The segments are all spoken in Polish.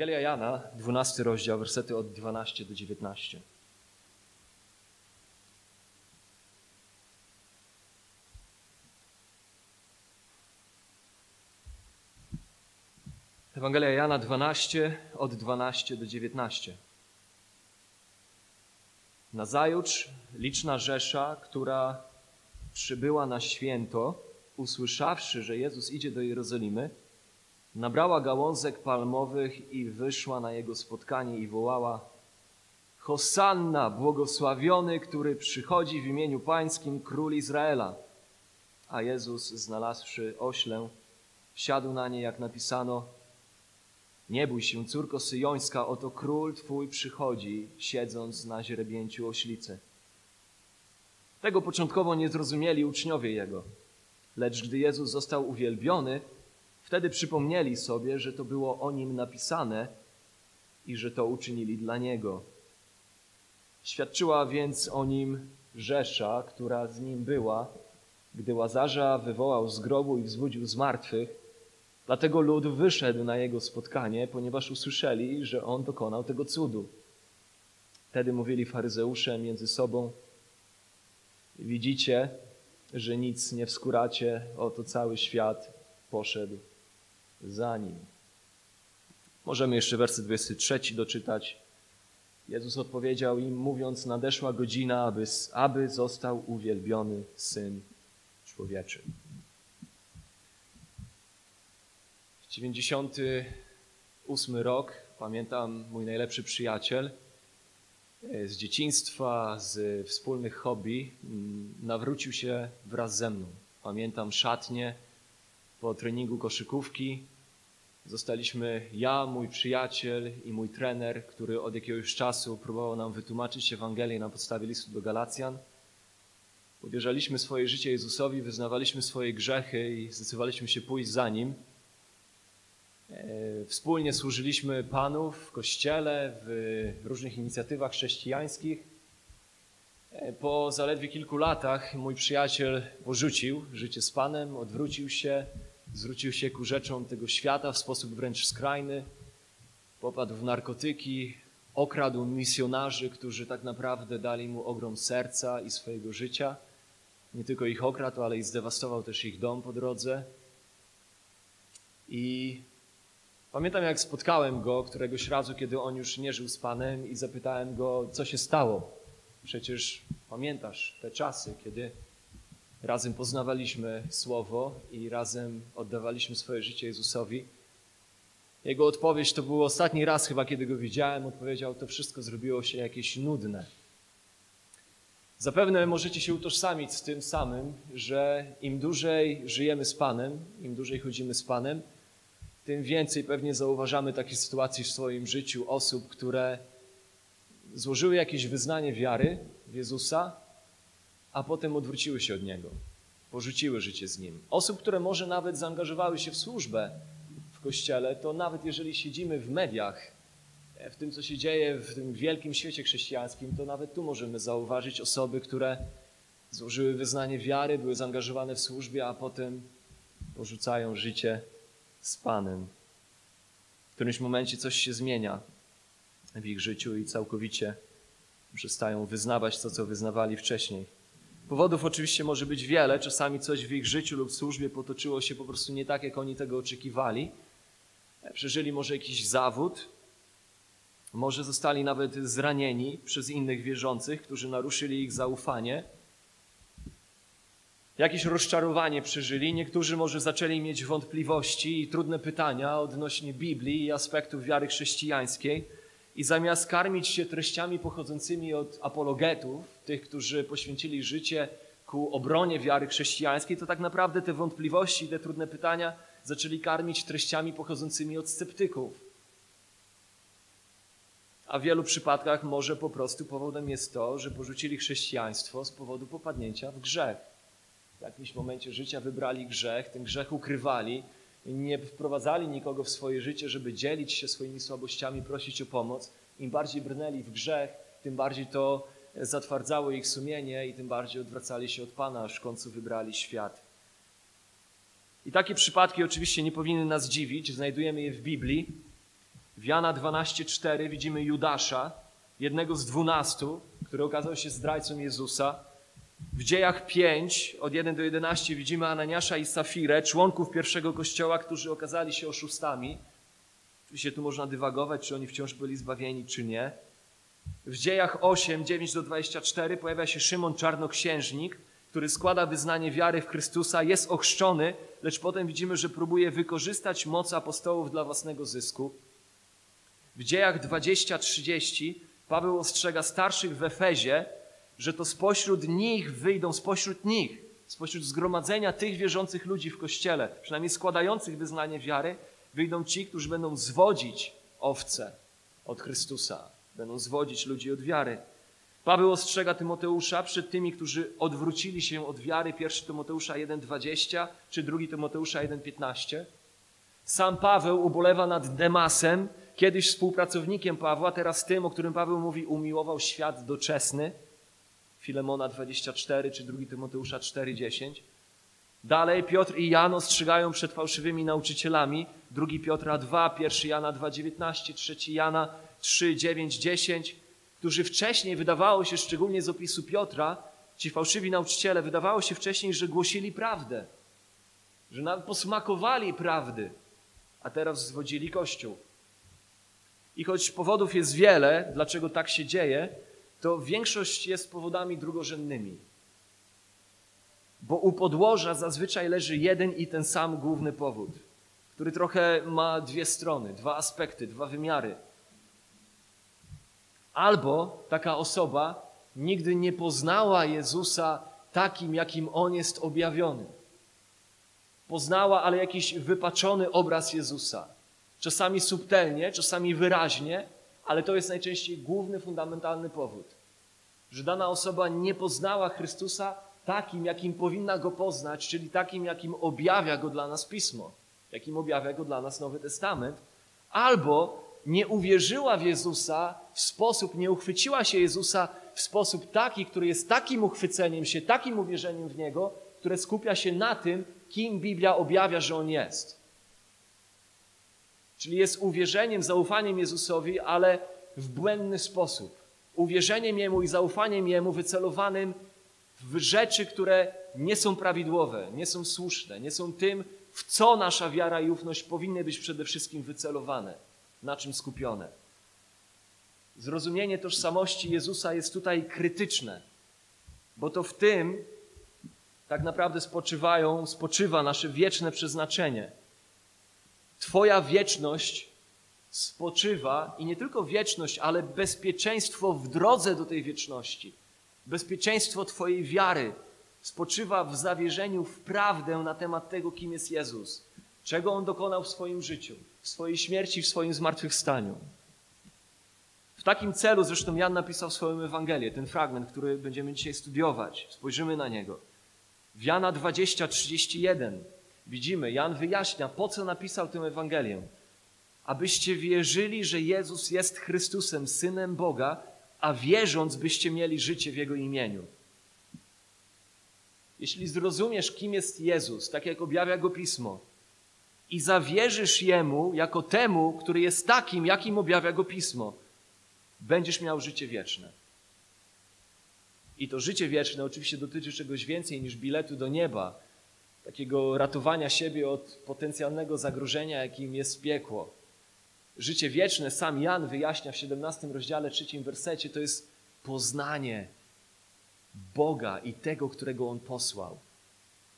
Ewangelia Jana, 12 rozdział, wersety od 12 do 19. Ewangelia Jana 12, od 12 do 19. Nazajutrz liczna rzesza, która przybyła na święto, usłyszawszy, że Jezus idzie do Jerozolimy, nabrała gałązek palmowych i wyszła na jego spotkanie i wołała Hosanna, błogosławiony, który przychodzi w imieniu pańskim król Izraela. A Jezus, znalazłszy oślę, siadł na nie, jak napisano, nie bój się, córko syjońska, oto król twój przychodzi, siedząc na źrebięciu oślicy. Tego początkowo nie zrozumieli uczniowie jego, lecz gdy Jezus został uwielbiony, wtedy przypomnieli sobie, że to było o nim napisane i że to uczynili dla niego. Świadczyła więc o nim Rzesza, która z nim była, gdy Łazarza wywołał z grobu i wzbudził z martwych. Dlatego lud wyszedł na jego spotkanie, ponieważ usłyszeli, że on dokonał tego cudu. Wtedy mówili faryzeusze między sobą: Widzicie, że nic nie wskuracie, oto cały świat poszedł za nim. Możemy jeszcze werset 23 doczytać. Jezus odpowiedział im, mówiąc: Nadeszła godzina, aby, aby został uwielbiony syn człowieczy. 98 rok, pamiętam mój najlepszy przyjaciel e, z dzieciństwa, z wspólnych hobby, mm, nawrócił się wraz ze mną. Pamiętam szatnie po treningu koszykówki. Zostaliśmy ja, mój przyjaciel i mój trener, który od jakiegoś czasu próbował nam wytłumaczyć Ewangelię na podstawie listu do Galacjan. Uwierzaliśmy swoje życie Jezusowi, wyznawaliśmy swoje grzechy i zdecydowaliśmy się pójść za Nim. E, wspólnie służyliśmy Panu w kościele, w różnych inicjatywach chrześcijańskich. E, po zaledwie kilku latach mój przyjaciel porzucił życie z Panem, odwrócił się, zwrócił się ku rzeczom tego świata w sposób wręcz skrajny. Popadł w narkotyki, okradł misjonarzy, którzy tak naprawdę dali mu ogrom serca i swojego życia. Nie tylko ich okradł, ale i zdewastował też ich dom po drodze. I Pamiętam, jak spotkałem go któregoś razu, kiedy on już nie żył z Panem i zapytałem go, co się stało. Przecież pamiętasz te czasy, kiedy razem poznawaliśmy Słowo i razem oddawaliśmy swoje życie Jezusowi. Jego odpowiedź to był ostatni raz chyba, kiedy go widziałem. Odpowiedział, to wszystko zrobiło się jakieś nudne. Zapewne możecie się utożsamić z tym samym, że im dłużej żyjemy z Panem, im dłużej chodzimy z Panem, tym więcej pewnie zauważamy takie sytuacje w swoim życiu osób, które złożyły jakieś wyznanie wiary w Jezusa, a potem odwróciły się od Niego, porzuciły życie z Nim. Osób, które może nawet zaangażowały się w służbę w Kościele, to nawet jeżeli siedzimy w mediach, w tym, co się dzieje w tym wielkim świecie chrześcijańskim, to nawet tu możemy zauważyć osoby, które złożyły wyznanie wiary, były zaangażowane w służbie, a potem porzucają życie z Panem. W którymś momencie coś się zmienia w ich życiu i całkowicie przestają wyznawać to, co wyznawali wcześniej. Powodów oczywiście może być wiele. Czasami coś w ich życiu lub służbie potoczyło się po prostu nie tak, jak oni tego oczekiwali. Przeżyli może jakiś zawód, może zostali nawet zranieni przez innych wierzących, którzy naruszyli ich zaufanie jakieś rozczarowanie przeżyli. Niektórzy może zaczęli mieć wątpliwości i trudne pytania odnośnie Biblii i aspektów wiary chrześcijańskiej. I zamiast karmić się treściami pochodzącymi od apologetów, tych, którzy poświęcili życie ku obronie wiary chrześcijańskiej, to tak naprawdę te wątpliwości te trudne pytania zaczęli karmić treściami pochodzącymi od sceptyków. A w wielu przypadkach może po prostu powodem jest to, że porzucili chrześcijaństwo z powodu popadnięcia w grzech w jakimś momencie życia wybrali grzech, ten grzech ukrywali, nie wprowadzali nikogo w swoje życie, żeby dzielić się swoimi słabościami, prosić o pomoc. Im bardziej brnęli w grzech, tym bardziej to zatwardzało ich sumienie i tym bardziej odwracali się od Pana, aż w końcu wybrali świat. I takie przypadki oczywiście nie powinny nas dziwić, znajdujemy je w Biblii. W Jana 12:4 widzimy Judasza, jednego z dwunastu, który okazał się zdrajcą Jezusa. W dziejach 5, od 1 do 11 widzimy Ananiasza i Safirę, członków pierwszego kościoła, którzy okazali się oszustami. Oczywiście tu można dywagować, czy oni wciąż byli zbawieni, czy nie. W dziejach 8, 9 do 24 pojawia się Szymon Czarnoksiężnik, który składa wyznanie wiary w Chrystusa, jest ochrzczony, lecz potem widzimy, że próbuje wykorzystać moc apostołów dla własnego zysku. W dziejach 20-30 Paweł ostrzega starszych w Efezie, że to spośród nich wyjdą, spośród nich, spośród zgromadzenia tych wierzących ludzi w Kościele, przynajmniej składających wyznanie wiary, wyjdą ci, którzy będą zwodzić owce od Chrystusa, będą zwodzić ludzi od wiary. Paweł ostrzega Tymoteusza przed tymi, którzy odwrócili się od wiary, 1 Tymoteusza 1,20 czy 2 Tymoteusza 1,15. Sam Paweł ubolewa nad Demasem, kiedyś współpracownikiem Pawła, teraz tym, o którym Paweł mówi, umiłował świat doczesny. Filemona 24 czy 2 Tymoteusza 4,10. Dalej Piotr i Jan ostrzegają przed fałszywymi nauczycielami. 2 Piotra 2, 1 Jana 2,19, 3 Jana 3, 9, 10 którzy wcześniej, wydawało się, szczególnie z opisu Piotra, ci fałszywi nauczyciele, wydawało się wcześniej, że głosili prawdę, że nawet posmakowali prawdy, a teraz zwodzili Kościół. I choć powodów jest wiele, dlaczego tak się dzieje, to większość jest powodami drugorzędnymi. Bo u podłoża zazwyczaj leży jeden i ten sam główny powód, który trochę ma dwie strony, dwa aspekty, dwa wymiary. Albo taka osoba nigdy nie poznała Jezusa takim, jakim On jest objawiony. Poznała, ale jakiś wypaczony obraz Jezusa. Czasami subtelnie, czasami wyraźnie, ale to jest najczęściej główny, fundamentalny powód. Że dana osoba nie poznała Chrystusa takim, jakim powinna go poznać, czyli takim, jakim objawia go dla nas Pismo, jakim objawia go dla nas Nowy Testament, albo nie uwierzyła w Jezusa w sposób, nie uchwyciła się Jezusa w sposób taki, który jest takim uchwyceniem się, takim uwierzeniem w Niego, które skupia się na tym, kim Biblia objawia, że On jest. Czyli jest uwierzeniem, zaufaniem Jezusowi, ale w błędny sposób. Uwierzeniem Jemu i zaufaniem Jemu wycelowanym w rzeczy, które nie są prawidłowe, nie są słuszne, nie są tym, w co nasza wiara i ufność powinny być przede wszystkim wycelowane na czym skupione. Zrozumienie tożsamości Jezusa jest tutaj krytyczne, bo to w tym tak naprawdę spoczywają, spoczywa nasze wieczne przeznaczenie. Twoja wieczność spoczywa i nie tylko wieczność, ale bezpieczeństwo w drodze do tej wieczności. Bezpieczeństwo Twojej wiary spoczywa w zawierzeniu w prawdę na temat tego, kim jest Jezus, czego On dokonał w swoim życiu w swojej śmierci, w swoim zmartwychwstaniu. W takim celu zresztą Jan napisał swoją Ewangelię, ten fragment, który będziemy dzisiaj studiować. Spojrzymy na niego. W Jana 20, 31 widzimy, Jan wyjaśnia, po co napisał tę Ewangelię. Abyście wierzyli, że Jezus jest Chrystusem, Synem Boga, a wierząc, byście mieli życie w Jego imieniu. Jeśli zrozumiesz, kim jest Jezus, tak jak objawia Go Pismo, i zawierzysz Jemu jako temu, który jest takim, jakim objawia Go Pismo, będziesz miał życie wieczne. I to życie wieczne oczywiście dotyczy czegoś więcej niż biletu do nieba, takiego ratowania siebie od potencjalnego zagrożenia, jakim jest piekło. Życie wieczne, sam Jan wyjaśnia w 17 rozdziale, trzecim wersecie, to jest poznanie Boga i tego, którego On posłał.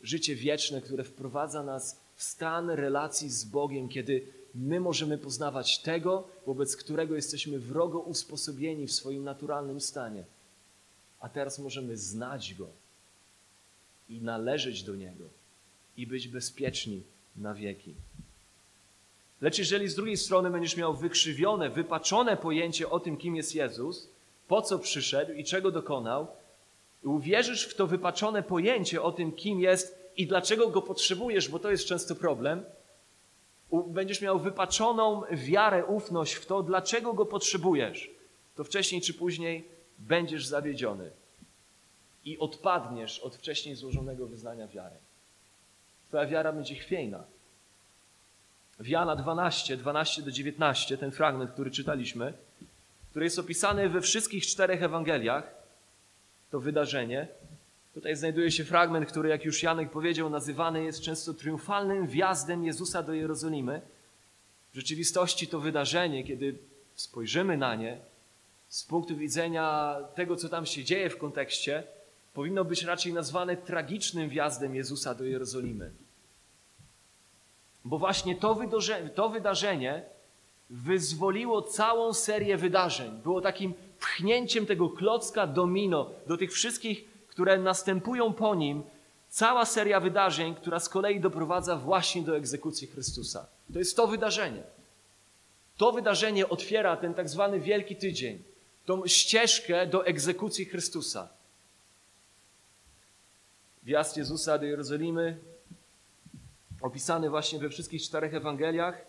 Życie wieczne, które wprowadza nas stan relacji z Bogiem, kiedy my możemy poznawać tego, wobec którego jesteśmy wrogo usposobieni w swoim naturalnym stanie. A teraz możemy znać Go i należeć do Niego i być bezpieczni na wieki. Lecz jeżeli z drugiej strony będziesz miał wykrzywione, wypaczone pojęcie o tym, kim jest Jezus, po co przyszedł i czego dokonał, i uwierzysz w to wypaczone pojęcie o tym, kim jest i dlaczego go potrzebujesz, bo to jest często problem, będziesz miał wypaczoną wiarę, ufność w to, dlaczego go potrzebujesz, to wcześniej czy później będziesz zawiedziony i odpadniesz od wcześniej złożonego wyznania wiary. Twoja wiara będzie chwiejna. w Jana 12, 12 do 19, ten fragment, który czytaliśmy, który jest opisany we wszystkich czterech Ewangeliach, to wydarzenie. Tutaj znajduje się fragment, który, jak już Janek powiedział, nazywany jest często triumfalnym wjazdem Jezusa do Jerozolimy. W rzeczywistości to wydarzenie, kiedy spojrzymy na nie z punktu widzenia tego, co tam się dzieje w kontekście, powinno być raczej nazwane tragicznym wjazdem Jezusa do Jerozolimy. Bo właśnie to, to wydarzenie wyzwoliło całą serię wydarzeń. Było takim pchnięciem tego klocka domino do tych wszystkich, które następują po nim. Cała seria wydarzeń, która z kolei doprowadza właśnie do egzekucji Chrystusa. To jest to wydarzenie. To wydarzenie otwiera ten tak zwany Wielki Tydzień, tą ścieżkę do egzekucji Chrystusa. Wjazd Jezusa do Jerozolimy, opisany właśnie we wszystkich czterech Ewangeliach,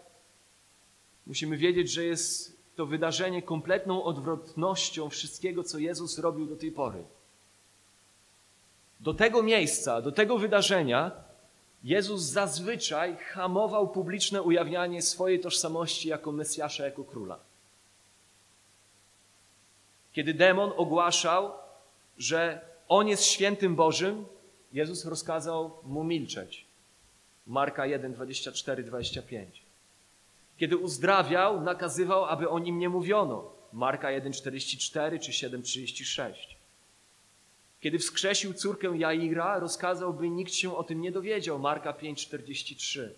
musimy wiedzieć, że jest to wydarzenie kompletną odwrotnością wszystkiego, co Jezus robił do tej pory. Do tego miejsca, do tego wydarzenia Jezus zazwyczaj hamował publiczne ujawnianie swojej tożsamości jako Mesjasza, jako króla. Kiedy demon ogłaszał, że on jest świętym Bożym, Jezus rozkazał mu milczeć. Marka 1, 24, 25. Kiedy uzdrawiał, nakazywał, aby o nim nie mówiono. Marka 1,44 czy 7,36. Kiedy wskrzesił córkę Jaira, rozkazał, by nikt się o tym nie dowiedział. Marka 5,43.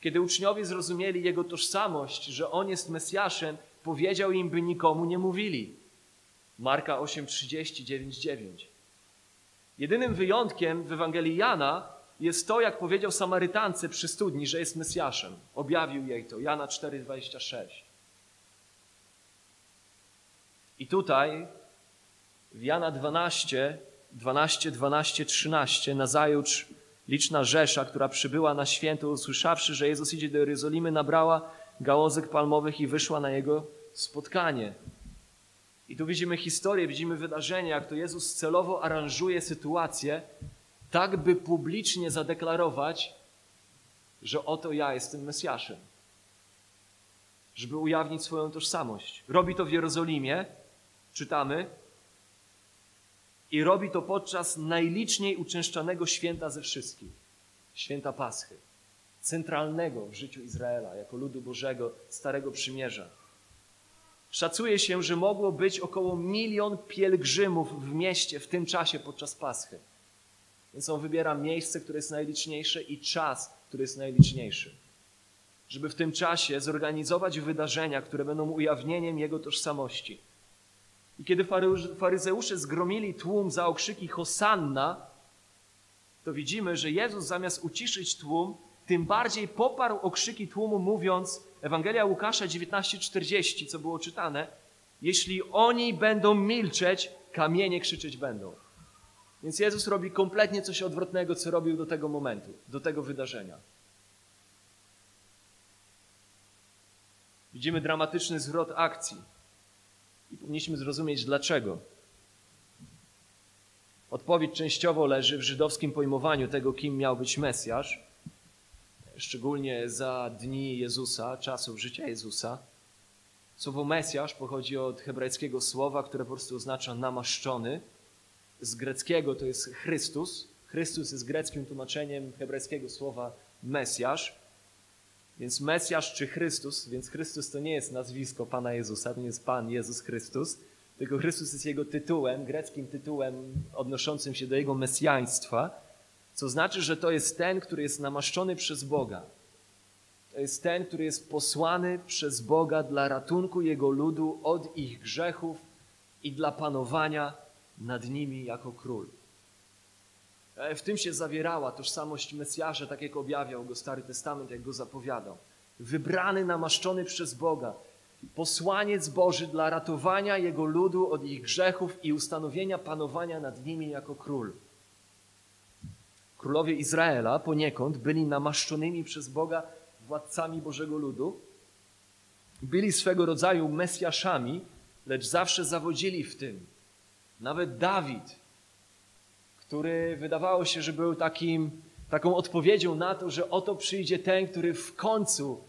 Kiedy uczniowie zrozumieli jego tożsamość, że on jest Mesjaszem, powiedział im, by nikomu nie mówili. Marka 8,30, Jedynym wyjątkiem w Ewangelii Jana jest to, jak powiedział Samarytance przy studni, że jest Mesjaszem. Objawił jej to. Jana 4,26. I tutaj w Jana 12, 12, 12, 13 nazajutrz liczna rzesza, która przybyła na święto, usłyszawszy, że Jezus idzie do Jerozolimy, nabrała gałązek palmowych i wyszła na jego spotkanie. I tu widzimy historię, widzimy wydarzenie, jak to Jezus celowo aranżuje sytuację, tak by publicznie zadeklarować, że oto ja jestem Mesjaszem. Żeby ujawnić swoją tożsamość. Robi to w Jerozolimie, czytamy, i robi to podczas najliczniej uczęszczanego święta ze wszystkich święta Paschy, centralnego w życiu Izraela, jako ludu Bożego, Starego Przymierza. Szacuje się, że mogło być około milion pielgrzymów w mieście w tym czasie podczas Paschy. Więc on wybiera miejsce, które jest najliczniejsze i czas, który jest najliczniejszy. Żeby w tym czasie zorganizować wydarzenia, które będą ujawnieniem jego tożsamości. I kiedy faryzeusze zgromili tłum za okrzyki Hosanna, to widzimy, że Jezus zamiast uciszyć tłum, tym bardziej poparł okrzyki tłumu, mówiąc, Ewangelia Łukasza 19:40, co było czytane, jeśli oni będą milczeć, kamienie krzyczeć będą. Więc Jezus robi kompletnie coś odwrotnego, co robił do tego momentu, do tego wydarzenia. Widzimy dramatyczny zwrot akcji i powinniśmy zrozumieć dlaczego. Odpowiedź częściowo leży w żydowskim pojmowaniu tego, kim miał być Mesjasz, szczególnie za dni Jezusa, czasów życia Jezusa. Słowo Mesjasz pochodzi od hebrajskiego słowa, które po prostu oznacza namaszczony z greckiego to jest Chrystus. Chrystus jest greckim tłumaczeniem hebrajskiego słowa Mesjasz. Więc Mesjasz czy Chrystus, więc Chrystus to nie jest nazwisko Pana Jezusa, to nie jest Pan Jezus Chrystus, tylko Chrystus jest jego tytułem, greckim tytułem odnoszącym się do jego mesjaństwa, co znaczy, że to jest ten, który jest namaszczony przez Boga. To jest ten, który jest posłany przez Boga dla ratunku jego ludu od ich grzechów i dla panowania nad nimi jako król. E, w tym się zawierała tożsamość Mesjasza, tak jak objawiał go Stary Testament, jak go zapowiadał. Wybrany, namaszczony przez Boga, posłaniec Boży dla ratowania jego ludu od ich grzechów i ustanowienia panowania nad nimi jako król. Królowie Izraela poniekąd byli namaszczonymi przez Boga władcami Bożego ludu, byli swego rodzaju Mesjaszami, lecz zawsze zawodzili w tym, nawet Dawid, który wydawało się, że był takim taką odpowiedzią na to, że oto przyjdzie ten, który w końcu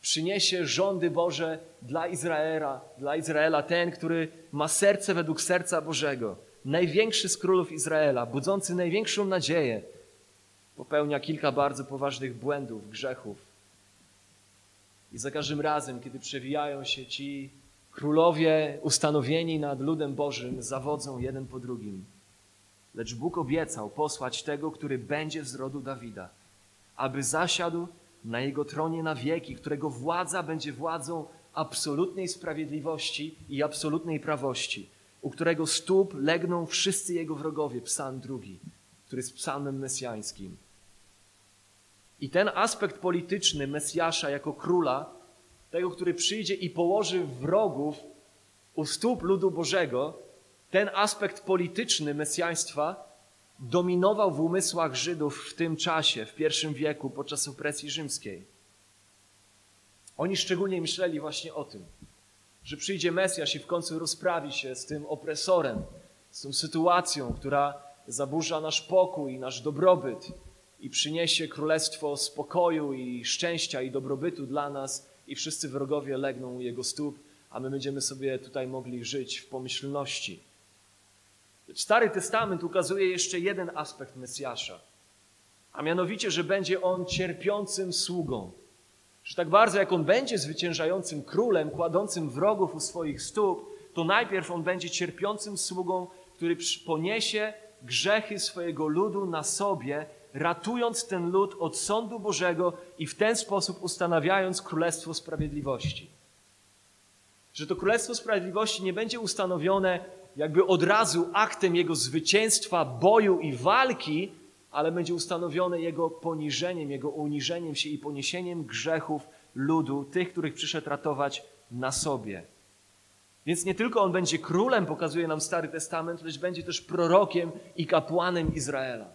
przyniesie rządy Boże dla Izraela, dla Izraela, ten, który ma serce według serca Bożego, największy z królów Izraela, budzący największą nadzieję, popełnia kilka bardzo poważnych błędów, grzechów. I za każdym razem, kiedy przewijają się ci królowie ustanowieni nad ludem Bożym, zawodzą jeden po drugim. Lecz Bóg obiecał posłać tego, który będzie z rodu Dawida, aby zasiadł na jego tronie na wieki, którego władza będzie władzą absolutnej sprawiedliwości i absolutnej prawości, u którego stóp legną wszyscy jego wrogowie. Psalm drugi, który jest psalmem mesjańskim. I ten aspekt polityczny Mesjasza jako króla, tego, który przyjdzie i położy wrogów u stóp ludu Bożego, ten aspekt polityczny mesjaństwa dominował w umysłach Żydów w tym czasie, w pierwszym wieku, podczas opresji rzymskiej. Oni szczególnie myśleli właśnie o tym, że przyjdzie Mesjasz i w końcu rozprawi się z tym opresorem, z tą sytuacją, która zaburza nasz pokój, nasz dobrobyt i przyniesie królestwo spokoju i szczęścia i dobrobytu dla nas i wszyscy wrogowie legną u Jego stóp, a my będziemy sobie tutaj mogli żyć w pomyślności. Stary Testament ukazuje jeszcze jeden aspekt Mesjasza, a mianowicie, że będzie on cierpiącym sługą. Że tak bardzo jak on będzie zwyciężającym królem, kładącym wrogów u swoich stóp, to najpierw on będzie cierpiącym sługą, który poniesie grzechy swojego ludu na sobie, ratując ten lud od sądu Bożego i w ten sposób ustanawiając Królestwo Sprawiedliwości. Że to Królestwo Sprawiedliwości nie będzie ustanowione jakby od razu aktem jego zwycięstwa, boju i walki, ale będzie ustanowione jego poniżeniem, jego uniżeniem się i poniesieniem grzechów ludu, tych, których przyszedł ratować na sobie. Więc nie tylko on będzie królem, pokazuje nam Stary Testament, lecz będzie też prorokiem i kapłanem Izraela.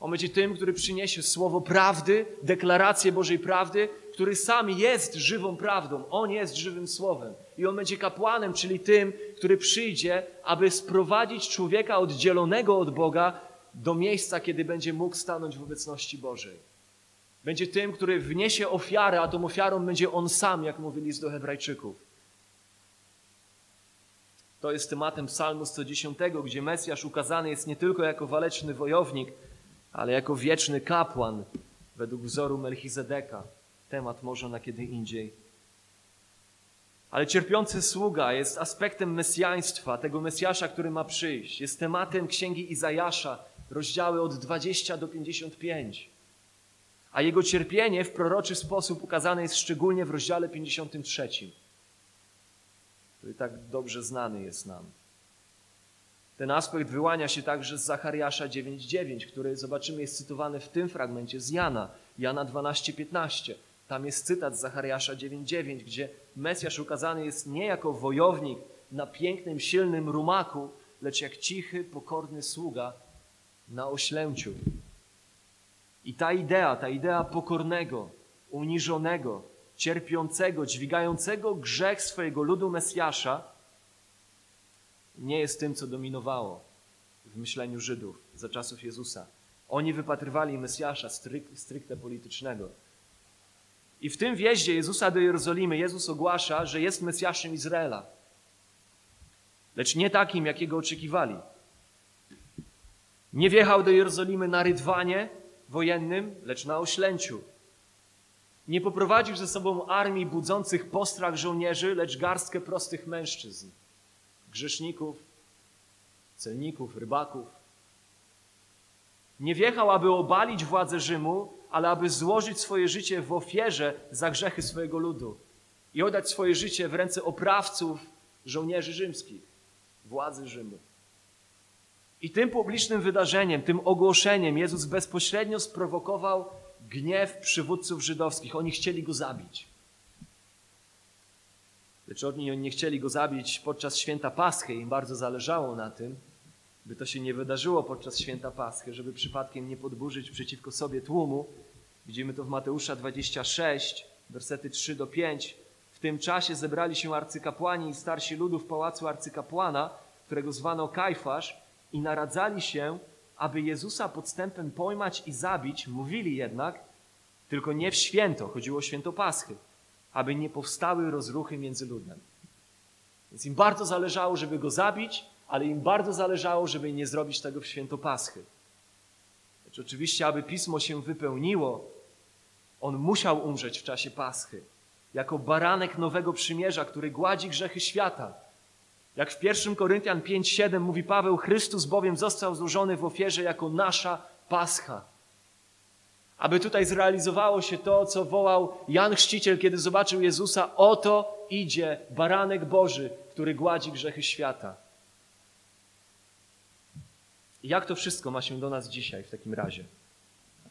On będzie tym, który przyniesie słowo prawdy, deklarację Bożej prawdy, który sam jest żywą prawdą. On jest żywym słowem. I on będzie kapłanem, czyli tym, który przyjdzie, aby sprowadzić człowieka oddzielonego od Boga do miejsca, kiedy będzie mógł stanąć w obecności Bożej. Będzie tym, który wniesie ofiarę, a tą ofiarą będzie on sam, jak mówi list do Hebrajczyków. To jest tematem Psalmu 110, gdzie Mesjasz ukazany jest nie tylko jako waleczny wojownik, ale jako wieczny kapłan według wzoru Melchizedeka. Temat może na kiedy indziej. Ale cierpiący sługa jest aspektem mesjaństwa, tego Mesjasza, który ma przyjść. Jest tematem księgi Izajasza, rozdziały od 20 do 55. A jego cierpienie w proroczy sposób ukazane jest szczególnie w rozdziale 53, który tak dobrze znany jest nam. Ten aspekt wyłania się także z Zachariasza 9:9, który zobaczymy jest cytowany w tym fragmencie z Jana, Jana 12:15. Tam jest cytat z Zachariasza 9:9, gdzie Mesjasz ukazany jest nie jako wojownik na pięknym, silnym rumaku, lecz jak cichy, pokorny sługa na oślęciu. I ta idea, ta idea pokornego, uniżonego, cierpiącego, dźwigającego grzech swojego ludu Mesjasza nie jest tym, co dominowało w myśleniu Żydów za czasów Jezusa. Oni wypatrywali Mesjasza stricte politycznego. I w tym wjeździe Jezusa do Jerozolimy Jezus ogłasza, że jest Mesjaszem Izraela. Lecz nie takim, jakiego oczekiwali. Nie wjechał do Jerozolimy na rydwanie wojennym, lecz na oślęciu. Nie poprowadził ze sobą armii budzących postrach żołnierzy, lecz garstkę prostych mężczyzn, grzeszników, celników, rybaków. Nie wjechał, aby obalić władzę Rzymu, ale aby złożyć swoje życie w ofierze za grzechy swojego ludu i oddać swoje życie w ręce oprawców, żołnierzy rzymskich, władzy Rzymu. I tym publicznym wydarzeniem, tym ogłoszeniem Jezus bezpośrednio sprowokował gniew przywódców żydowskich. Oni chcieli go zabić. Lecz oni nie chcieli go zabić podczas święta Paschy. Im bardzo zależało na tym, by to się nie wydarzyło podczas święta Paschy, żeby przypadkiem nie podburzyć przeciwko sobie tłumu. Widzimy to w Mateusza 26, wersety 3 do 5. W tym czasie zebrali się arcykapłani i starsi ludu w pałacu arcykapłana, którego zwano Kajfasz, i naradzali się, aby Jezusa podstępem pojmać i zabić, mówili jednak, tylko nie w święto, chodziło o święto Paschy, aby nie powstały rozruchy między ludem. Więc im bardzo zależało, żeby go zabić, ale im bardzo zależało, żeby nie zrobić tego w święto Paschy. Lecz oczywiście, aby pismo się wypełniło, on musiał umrzeć w czasie Paschy, jako baranek nowego przymierza, który gładzi grzechy świata. Jak w 1 Koryntian 5:7 mówi Paweł, Chrystus bowiem został złożony w ofierze jako nasza Pascha. Aby tutaj zrealizowało się to, co wołał Jan Chrzciciel, kiedy zobaczył Jezusa: Oto idzie baranek Boży, który gładzi grzechy świata. Jak to wszystko ma się do nas dzisiaj w takim razie?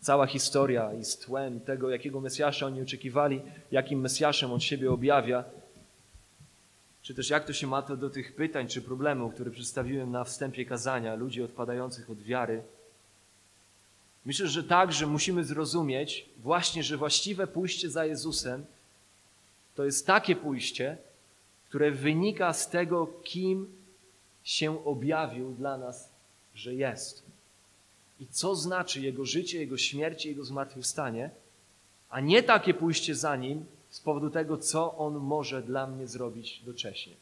Cała historia jest tłem tego, jakiego Mesjasza oni oczekiwali, jakim Mesjaszem on siebie objawia. Czy też jak to się ma to do tych pytań czy problemów, które przedstawiłem na wstępie kazania, ludzi odpadających od wiary? Myślę, że tak, że musimy zrozumieć właśnie, że właściwe pójście za Jezusem to jest takie pójście, które wynika z tego, kim się objawił dla nas, że jest. I co znaczy Jego życie, Jego śmierć, Jego zmartwychwstanie, a nie takie pójście za Nim z powodu tego, co On może dla mnie zrobić docześnie.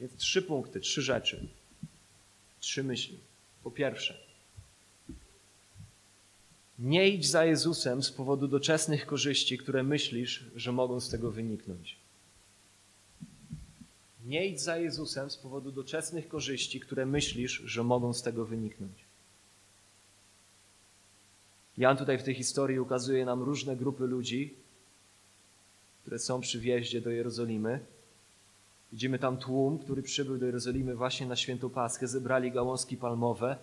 Więc trzy punkty, trzy rzeczy, trzy myśli. Po pierwsze, nie idź za Jezusem z powodu doczesnych korzyści, które myślisz, że mogą z tego wyniknąć. Nie idź za Jezusem z powodu doczesnych korzyści, które myślisz, że mogą z tego wyniknąć. Jan tutaj w tej historii ukazuje nam różne grupy ludzi, które są przy wjeździe do Jerozolimy. Widzimy tam tłum, który przybył do Jerozolimy właśnie na świętą Paschę, zebrali gałązki palmowe.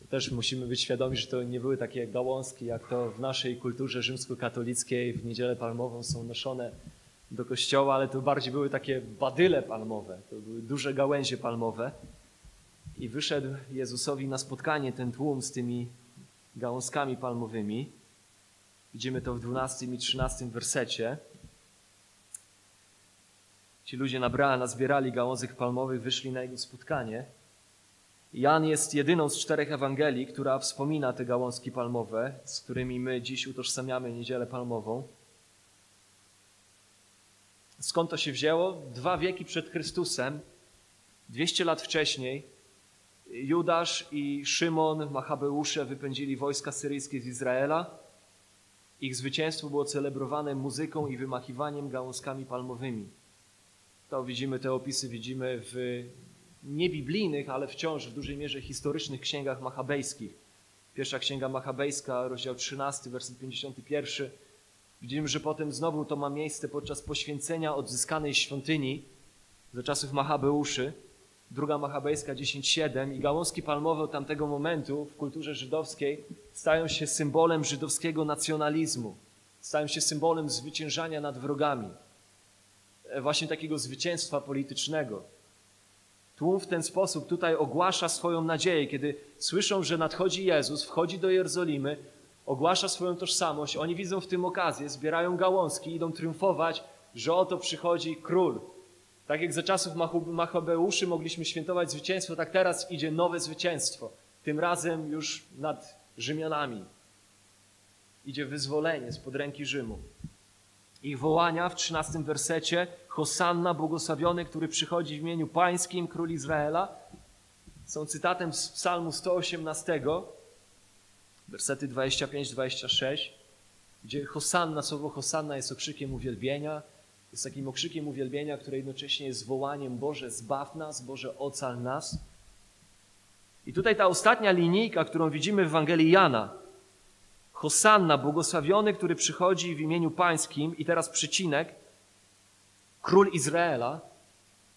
To też musimy być świadomi, że to nie były takie gałązki, jak to w naszej kulturze rzymskokatolickiej w niedzielę palmową są noszone do kościoła, ale to bardziej były takie badyle palmowe, to były duże gałęzie palmowe. I wyszedł Jezusowi na spotkanie ten tłum z tymi gałązkami palmowymi. Widzimy to w 12 i 13 wersecie. Ci ludzie nabrali, nazbierali gałązek palmowych, wyszli na jego spotkanie. Jan jest jedyną z czterech Ewangelii, która wspomina te gałązki palmowe, z którymi my dziś utożsamiamy niedzielę palmową. Skąd to się wzięło? Dwa wieki przed Chrystusem, 200 lat wcześniej, Judasz i Szymon, Machabeusze wypędzili wojska syryjskie z Izraela. Ich zwycięstwo było celebrowane muzyką i wymachiwaniem gałązkami palmowymi. To widzimy, te opisy widzimy w niebiblijnych, ale wciąż w dużej mierze historycznych księgach machabejskich. Pierwsza księga machabejska, rozdział 13, werset 51 Widzimy, że potem znowu to ma miejsce podczas poświęcenia odzyskanej świątyni za czasów Machabeuszy, druga machabejska 10.7 i gałązki palmowe od tamtego momentu w kulturze żydowskiej stają się symbolem żydowskiego nacjonalizmu, stają się symbolem zwyciężania nad wrogami, właśnie takiego zwycięstwa politycznego. Tłum w ten sposób tutaj ogłasza swoją nadzieję, kiedy słyszą, że nadchodzi Jezus, wchodzi do Jerozolimy, ogłasza swoją tożsamość, oni widzą w tym okazję, zbierają gałązki, idą triumfować, że oto przychodzi król. Tak jak za czasów Machabeuszy mogliśmy świętować zwycięstwo, tak teraz idzie nowe zwycięstwo. Tym razem już nad Rzymianami. Idzie wyzwolenie spod ręki Rzymu. Ich wołania w trzynastym wersecie Hosanna, błogosławiony, który przychodzi w imieniu pańskim, król Izraela, są cytatem z psalmu 118, wersety 25-26, gdzie Hosanna, słowo Hosanna jest okrzykiem uwielbienia, jest takim okrzykiem uwielbienia, które jednocześnie jest wołaniem Boże zbaw nas, Boże ocal nas. I tutaj ta ostatnia linijka, którą widzimy w Ewangelii Jana. Hosanna, błogosławiony, który przychodzi w imieniu pańskim i teraz przycinek, król Izraela,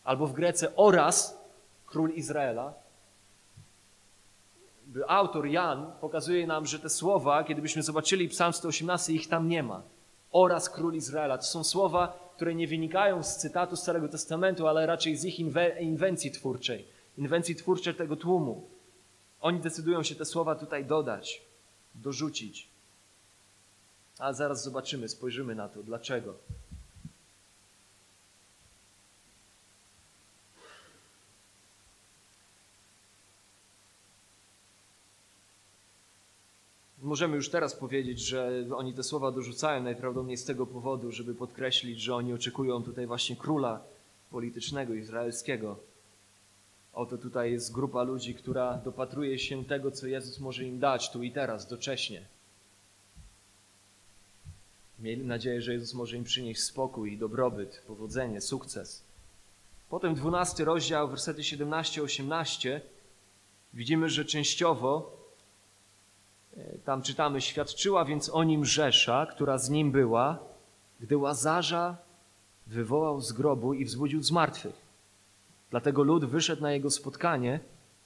albo w Grece oraz król Izraela, autor Jan pokazuje nam, że te słowa, kiedybyśmy zobaczyli Psalm 118, ich tam nie ma. Oraz król Izraela. To są słowa, które nie wynikają z cytatu z Starego Testamentu, ale raczej z ich inwencji twórczej, inwencji twórczej tego tłumu. Oni decydują się te słowa tutaj dodać, dorzucić. A zaraz zobaczymy, spojrzymy na to, dlaczego. Możemy już teraz powiedzieć, że oni te słowa dorzucają najprawdopodobniej z tego powodu, żeby podkreślić, że oni oczekują tutaj właśnie króla politycznego izraelskiego. Oto tutaj jest grupa ludzi, która dopatruje się tego, co Jezus może im dać tu i teraz, docześnie. Mieli nadzieję, że Jezus może im przynieść spokój, dobrobyt, powodzenie, sukces. Potem dwunasty rozdział, wersety 17-18, widzimy, że częściowo e, tam czytamy, świadczyła więc o nim Rzesza, która z nim była, gdy Łazarza wywołał z grobu i wzbudził z. Dlatego lud wyszedł na jego spotkanie,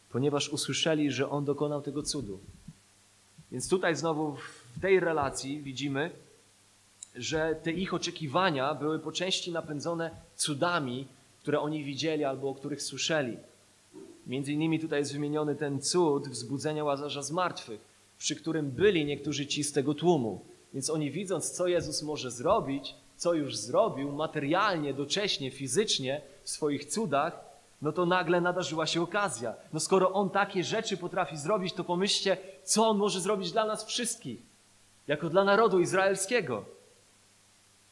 ponieważ usłyszeli, że on dokonał tego cudu. Więc tutaj znowu w tej relacji widzimy, że te ich oczekiwania były po części napędzone cudami, które oni widzieli albo o których słyszeli. Między innymi tutaj jest wymieniony ten cud wzbudzenia Łazarza z martwych, przy którym byli niektórzy ci z tego tłumu. Więc oni widząc, co Jezus może zrobić, co już zrobił materialnie, docześnie, fizycznie w swoich cudach, no to nagle nadarzyła się okazja. No skoro On takie rzeczy potrafi zrobić, to pomyślcie, co On może zrobić dla nas wszystkich, jako dla narodu izraelskiego.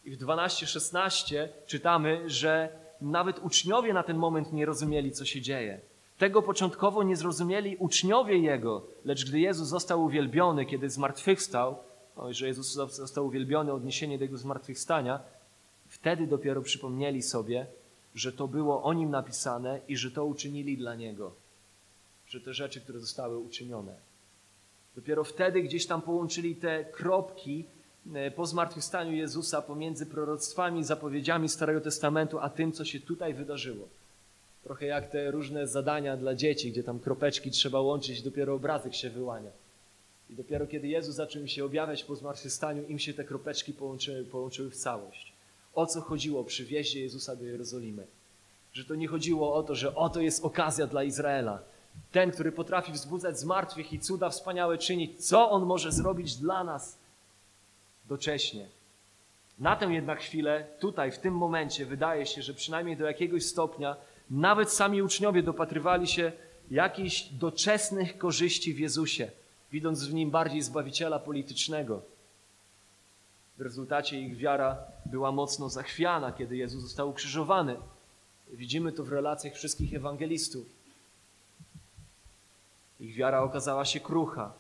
I w 12-16 czytamy, że nawet uczniowie na ten moment nie rozumieli, co się dzieje. Tego początkowo nie zrozumieli uczniowie Jego, lecz gdy Jezus został uwielbiony, kiedy zmartwychwstał, no, że Jezus został uwielbiony, odniesienie do Jego zmartwychwstania, wtedy dopiero przypomnieli sobie, że to było o Nim napisane i że to uczynili dla Niego. Że te rzeczy, które zostały uczynione. Dopiero wtedy gdzieś tam połączyli te kropki po zmartwychwstaniu Jezusa pomiędzy proroctwami, zapowiedziami Starego Testamentu, a tym, co się tutaj wydarzyło. Trochę jak te różne zadania dla dzieci, gdzie tam kropeczki trzeba łączyć, dopiero obrazek się wyłania. I dopiero kiedy Jezus zaczął im się objawiać po zmartwychwstaniu, im się te kropeczki połączyły, połączyły w całość. O co chodziło przy wjeździe Jezusa do Jerozolimy? Że to nie chodziło o to, że oto jest okazja dla Izraela. Ten, który potrafi wzbudzać zmartwych i cuda wspaniałe czynić, co on może zrobić dla nas docześnie. Na tę jednak chwilę, tutaj, w tym momencie, wydaje się, że przynajmniej do jakiegoś stopnia nawet sami uczniowie dopatrywali się jakichś doczesnych korzyści w Jezusie, widząc w nim bardziej zbawiciela politycznego. W rezultacie ich wiara była mocno zachwiana, kiedy Jezus został ukrzyżowany. Widzimy to w relacjach wszystkich ewangelistów. Ich wiara okazała się krucha,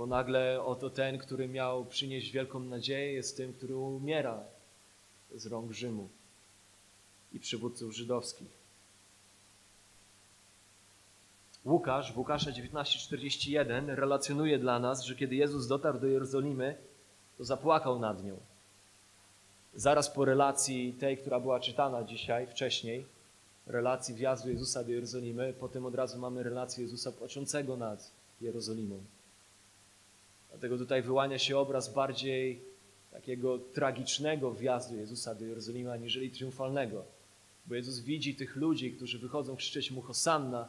bo nagle oto ten, który miał przynieść wielką nadzieję, jest tym, który umiera z rąk Rzymu i przywódców żydowskich. Łukasz w Łukasza 19:41 relacjonuje dla nas, że kiedy Jezus dotarł do Jerozolimy, to zapłakał nad nią. Zaraz po relacji tej, która była czytana dzisiaj, wcześniej, relacji wjazdu Jezusa do Jerozolimy, potem od razu mamy relację Jezusa płaczącego nad Jerozolimą. Dlatego tutaj wyłania się obraz bardziej takiego tragicznego wjazdu Jezusa do Jerozolimy, aniżeli triumfalnego. Bo Jezus widzi tych ludzi, którzy wychodzą krzyczeć mu Hosanna,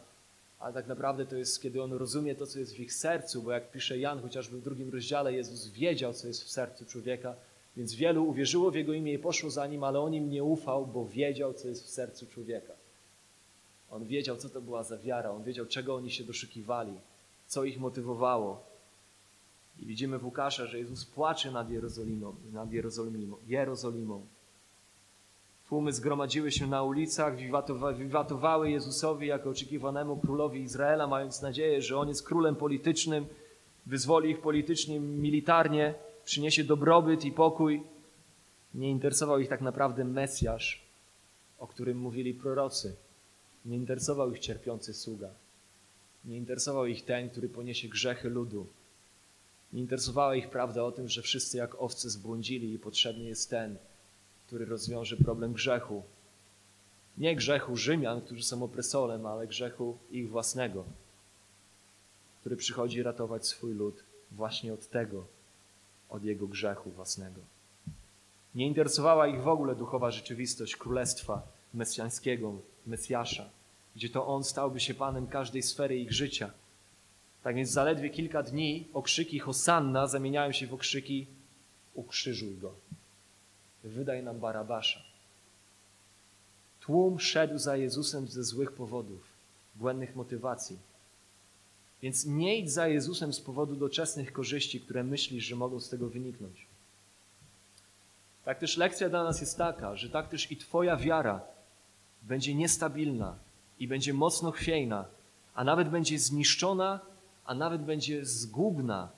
ale tak naprawdę to jest, kiedy on rozumie to, co jest w ich sercu, bo jak pisze Jan chociażby w drugim rozdziale, Jezus wiedział, co jest w sercu człowieka, więc wielu uwierzyło w Jego imię i poszło za Nim, ale on im nie ufał, bo wiedział, co jest w sercu człowieka. On wiedział, co to była za wiara, on wiedział, czego oni się doszukiwali, co ich motywowało. I widzimy w Łukasza, że Jezus płacze nad Jerozolimą, nad Jerozolimą, Jerozolimą. Tłumy zgromadziły się na ulicach, wiwatowały Jezusowi jako oczekiwanemu królowi Izraela, mając nadzieję, że On jest królem politycznym, wyzwoli ich politycznie, militarnie, przyniesie dobrobyt i pokój. Nie interesował ich tak naprawdę Mesjasz, o którym mówili prorocy. Nie interesował ich cierpiący sługa. Nie interesował ich ten, który poniesie grzechy ludu. Nie interesowała ich prawda o tym, że wszyscy jak owce zbłądzili i potrzebny jest ten, który rozwiąże problem grzechu. Nie grzechu Rzymian, którzy są opresorem, ale grzechu ich własnego, który przychodzi ratować swój lud właśnie od tego, od jego grzechu własnego. Nie interesowała ich w ogóle duchowa rzeczywistość królestwa mesjańskiego, Mesjasza, gdzie to on stałby się panem każdej sfery ich życia. Tak więc zaledwie kilka dni okrzyki Hosanna zamieniają się w okrzyki ukrzyżuj go wydaj nam Barabasza. Tłum szedł za Jezusem ze złych powodów, błędnych motywacji. Więc nie idź za Jezusem z powodu doczesnych korzyści, które myślisz, że mogą z tego wyniknąć. Tak też lekcja dla nas jest taka, że tak też i Twoja wiara będzie niestabilna i będzie mocno chwiejna, a nawet będzie zniszczona, a nawet będzie zgubna,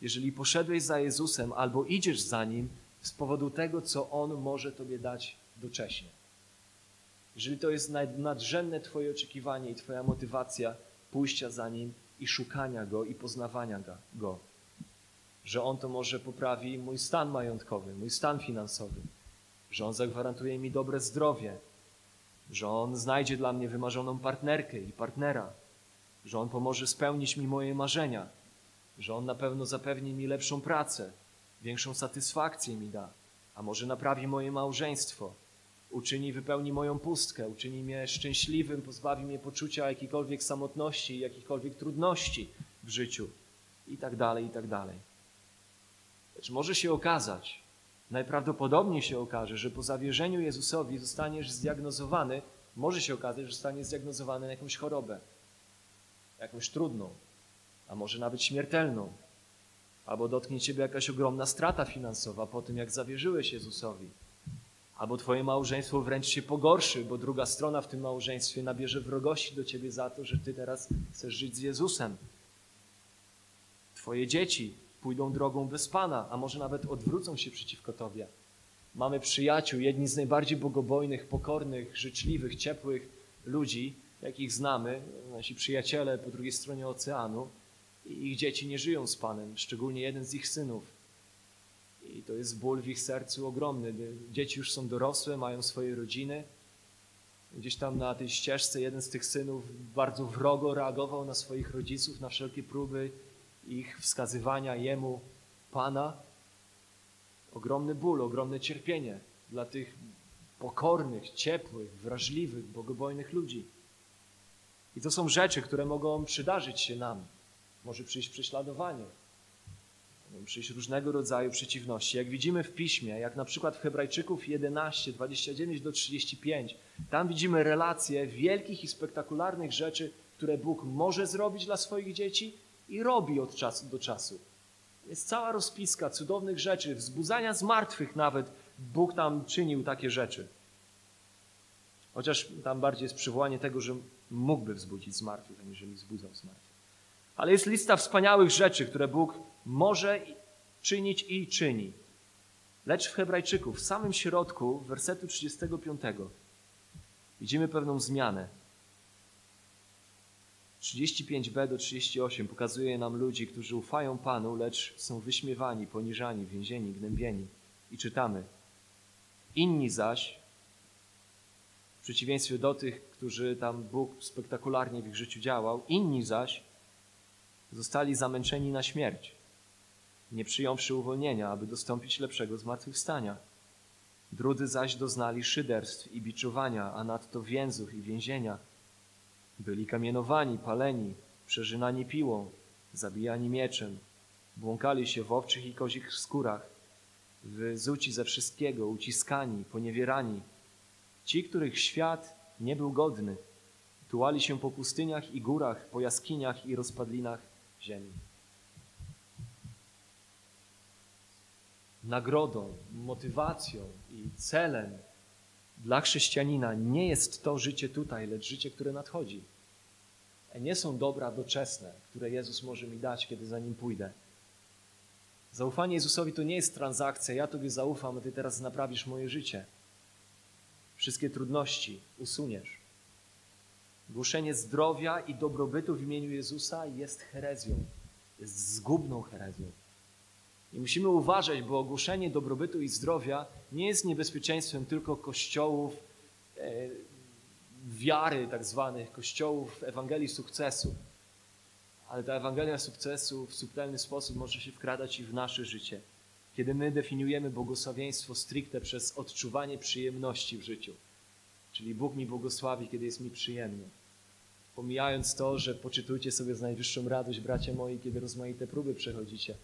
jeżeli poszedłeś za Jezusem albo idziesz za Nim z powodu tego, co On może Tobie dać docześnie. Jeżeli to jest nadrzędne Twoje oczekiwanie i Twoja motywacja pójścia za Nim i szukania Go i poznawania Go, że On to może poprawi mój stan majątkowy, mój stan finansowy, że On zagwarantuje mi dobre zdrowie, że On znajdzie dla mnie wymarzoną partnerkę i partnera, że On pomoże spełnić mi moje marzenia, że On na pewno zapewni mi lepszą pracę, większą satysfakcję mi da, a może naprawi moje małżeństwo, uczyni, wypełni moją pustkę, uczyni mnie szczęśliwym, pozbawi mnie poczucia jakiejkolwiek samotności jakichkolwiek trudności w życiu i tak dalej, i tak dalej. Lecz może się okazać, najprawdopodobniej się okaże, że po zawierzeniu Jezusowi zostaniesz zdiagnozowany, może się okazać, że zostaniesz zdiagnozowany na jakąś chorobę, jakąś trudną, a może nawet śmiertelną, albo dotknie ciebie jakaś ogromna strata finansowa po tym, jak zawierzyłeś Jezusowi, albo twoje małżeństwo wręcz się pogorszy, bo druga strona w tym małżeństwie nabierze wrogości do ciebie za to, że ty teraz chcesz żyć z Jezusem. Twoje dzieci pójdą drogą bez Pana, a może nawet odwrócą się przeciwko Tobie. Mamy przyjaciół, jedni z najbardziej bogobojnych, pokornych, życzliwych, ciepłych ludzi, jakich znamy, nasi przyjaciele po drugiej stronie oceanu, i ich dzieci nie żyją z Panem, szczególnie jeden z ich synów. I to jest ból w ich sercu ogromny. Dzieci już są dorosłe, mają swoje rodziny. Gdzieś tam na tej ścieżce jeden z tych synów bardzo wrogo reagował na swoich rodziców, na wszelkie próby ich wskazywania Jemu Pana. Ogromny ból, ogromne cierpienie dla tych pokornych, ciepłych, wrażliwych, bogobojnych ludzi. I to są rzeczy, które mogą przydarzyć się nam. Może przyjść prześladowanie, mogą przyjść różnego rodzaju przeciwności. Jak widzimy w piśmie, jak na przykład w Hebrajczyków 11, 29 do 35, tam widzimy relacje wielkich i spektakularnych rzeczy, które Bóg może zrobić dla swoich dzieci i robi od czasu do czasu. Jest cała rozpiska cudownych rzeczy, wzbudzania z martwych nawet. Bóg tam czynił takie rzeczy. Chociaż tam bardziej jest przywołanie tego, że mógłby wzbudzić z martwych, aniżeli wzbudzał z martwych. Ale jest lista wspaniałych rzeczy, które Bóg może czynić i czyni. Lecz w Hebrajczyku, w samym środku wersetu 35, widzimy pewną zmianę. 35b do 38 pokazuje nam ludzi, którzy ufają Panu, lecz są wyśmiewani, poniżani, więzieni, gnębieni. I czytamy. Inni zaś, przeciwieństwie do tych, którzy tam Bóg spektakularnie w ich życiu działał, inni zaś zostali zamęczeni na śmierć, nie przyjąwszy uwolnienia, aby dostąpić lepszego zmartwychwstania. Drudzy zaś doznali szyderstw i biczowania, a nadto więzów i więzienia – byli kamienowani, paleni, przeżynani piłą, zabijani mieczem, błąkali się w owczych i kozich skórach, wyzuci ze wszystkiego, uciskani, poniewierani. Ci, których świat nie był godny, tułali się po pustyniach i górach, po jaskiniach i rozpadlinach ziemi. Nagrodą, motywacją i celem dla chrześcijanina nie jest to życie tutaj, lecz życie, które nadchodzi. Nie są dobra doczesne, które Jezus może mi dać, kiedy za nim pójdę. Zaufanie Jezusowi to nie jest transakcja. Ja Tobie zaufam, a Ty teraz naprawisz moje życie. Wszystkie trudności usuniesz. Głoszenie zdrowia i dobrobytu w imieniu Jezusa jest herezją. Jest zgubną herezją. I musimy uważać, bo ogłoszenie dobrobytu i zdrowia nie jest niebezpieczeństwem tylko kościołów e, wiary, tak zwanych kościołów Ewangelii sukcesu. Ale ta Ewangelia sukcesu w subtelny sposób może się wkradać i w nasze życie, kiedy my definiujemy błogosławieństwo stricte przez odczuwanie przyjemności w życiu. Czyli Bóg mi błogosławi, kiedy jest mi przyjemnie. Pomijając to, że poczytujcie sobie z najwyższą radość, bracia moi, kiedy rozmaite próby przechodzicie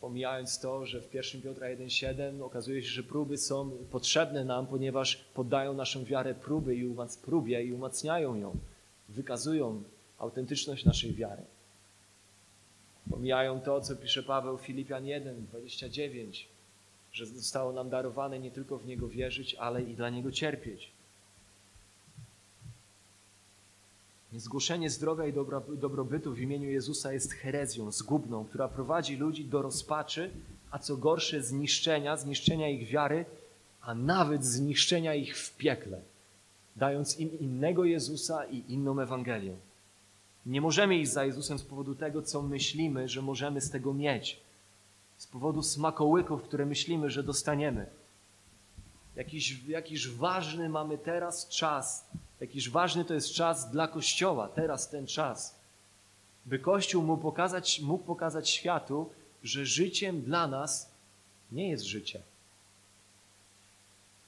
pomijając to, że w 1 Piotra 1,7 okazuje się, że próby są potrzebne nam, ponieważ poddają naszą wiarę próby i umac, próbie i umacniają ją, wykazują autentyczność naszej wiary. Pomijają to, co pisze Paweł Filipian 1, 29, że zostało nam darowane nie tylko w Niego wierzyć, ale i dla Niego cierpieć. Niezgłoszenie zdrowia i dobro, dobrobytu w imieniu Jezusa jest herezją zgubną, która prowadzi ludzi do rozpaczy, a co gorsze zniszczenia, zniszczenia ich wiary, a nawet zniszczenia ich w piekle, dając im innego Jezusa i inną Ewangelię. Nie możemy iść za Jezusem z powodu tego, co myślimy, że możemy z tego mieć, z powodu smakołyków, które myślimy, że dostaniemy. Jakiś, jakiś ważny mamy teraz czas, jakiś ważny to jest czas dla Kościoła, teraz ten czas, by Kościół mógł pokazać, mógł pokazać światu, że życiem dla nas nie jest życie.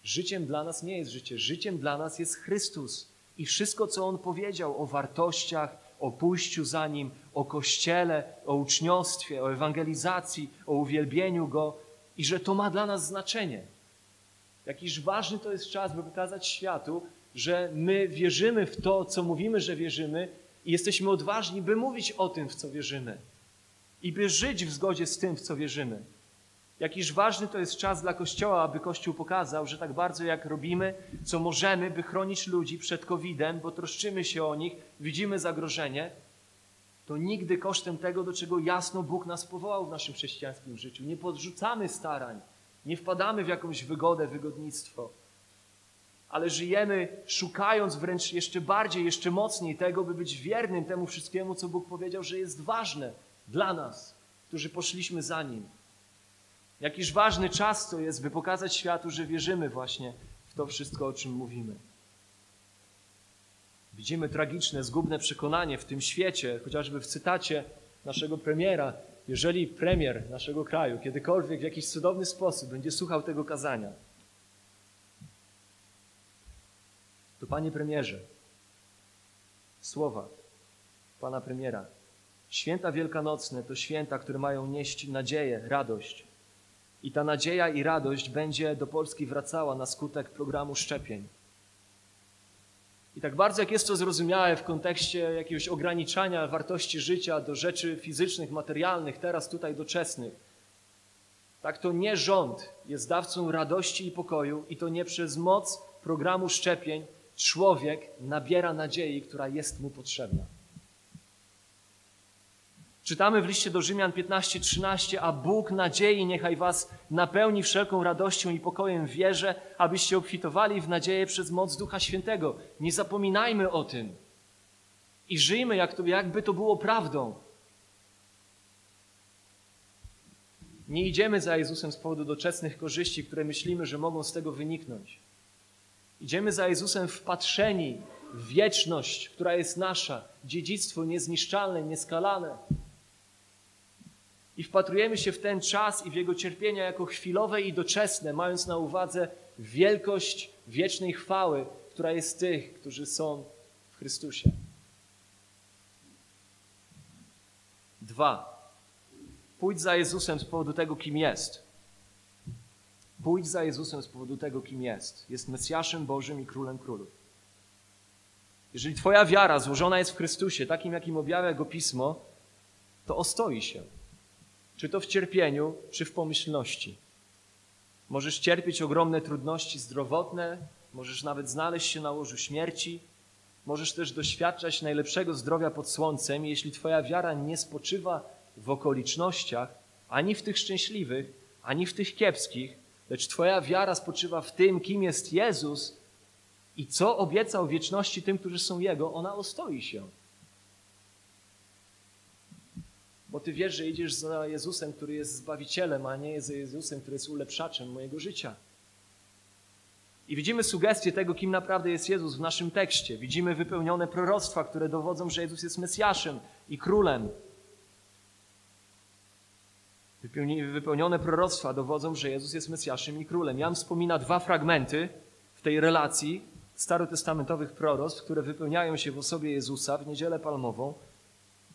Życiem dla nas nie jest życie. Życiem dla nas jest Chrystus. I wszystko, co On powiedział o wartościach, o pójściu za Nim, o Kościele, o uczniostwie, o ewangelizacji, o uwielbieniu Go i że to ma dla nas znaczenie. Jakiż ważny to jest czas, by pokazać światu, że my wierzymy w to, co mówimy, że wierzymy i jesteśmy odważni, by mówić o tym, w co wierzymy i by żyć w zgodzie z tym, w co wierzymy. Jakiż ważny to jest czas dla Kościoła, aby Kościół pokazał, że tak bardzo jak robimy, co możemy, by chronić ludzi przed COVID-em, bo troszczymy się o nich, widzimy zagrożenie, to nigdy kosztem tego, do czego jasno Bóg nas powołał w naszym chrześcijańskim życiu. Nie podrzucamy starań, nie wpadamy w jakąś wygodę, wygodnictwo, ale żyjemy szukając wręcz jeszcze bardziej, jeszcze mocniej tego, by być wiernym temu wszystkiemu, co Bóg powiedział, że jest ważne dla nas, którzy poszliśmy za Nim. Jakiż ważny czas to jest, by pokazać światu, że wierzymy właśnie w to wszystko, o czym mówimy. Widzimy tragiczne, zgubne przekonanie w tym świecie, chociażby w cytacie naszego premiera. Jeżeli premier naszego kraju kiedykolwiek w jakiś cudowny sposób będzie słuchał tego kazania, to panie premierze, słowa pana premiera. Święta wielkanocne to święta, które mają nieść nadzieję, radość. I ta nadzieja i radość będzie do Polski wracała na skutek programu szczepień. I tak bardzo jak jest to zrozumiałe w kontekście jakiegoś ograniczania wartości życia do rzeczy fizycznych, materialnych, teraz tutaj doczesnych, tak to nie rząd jest dawcą radości i pokoju i to nie przez moc programu szczepień człowiek nabiera nadziei, która jest mu potrzebna. Czytamy w liście do Rzymian 15:13, a Bóg nadziei niechaj was napełni wszelką radością i pokojem w wierze, abyście obfitowali w nadzieję przez moc Ducha Świętego. Nie zapominajmy o tym i żyjmy, jak to, jakby to było prawdą. Nie idziemy za Jezusem z powodu doczesnych korzyści, które myślimy, że mogą z tego wyniknąć. Idziemy za Jezusem wpatrzeni w wieczność, która jest nasza, dziedzictwo niezniszczalne, nieskalane i wpatrujemy się w ten czas i w jego cierpienia jako chwilowe i doczesne, mając na uwadze wielkość wiecznej chwały, która jest tych, którzy są w Chrystusie. Dwa. Pójdź za Jezusem z powodu tego, kim jest. Pójdź za Jezusem z powodu tego, kim jest. Jest Mesjaszem Bożym i Królem Królów. Jeżeli Twoja wiara złożona jest w Chrystusie, takim jakim objawia Go Pismo, to ostoi się czy to w cierpieniu, czy w pomyślności. Możesz cierpieć ogromne trudności zdrowotne, możesz nawet znaleźć się na łożu śmierci, możesz też doświadczać najlepszego zdrowia pod słońcem, jeśli Twoja wiara nie spoczywa w okolicznościach, ani w tych szczęśliwych, ani w tych kiepskich, lecz Twoja wiara spoczywa w tym, kim jest Jezus i co obiecał wieczności tym, którzy są Jego, ona ostoi się. Bo ty wiesz, że idziesz za Jezusem, który jest Zbawicielem, a nie za Jezusem, który jest ulepszaczem mojego życia. I widzimy sugestię tego, kim naprawdę jest Jezus w naszym tekście. Widzimy wypełnione proroctwa, które dowodzą, że Jezus jest Mesjaszem i Królem. Wypełnione proroctwa dowodzą, że Jezus jest Mesjaszem i Królem. Jan wspomina dwa fragmenty w tej relacji starotestamentowych proroctw, które wypełniają się w osobie Jezusa w Niedzielę Palmową –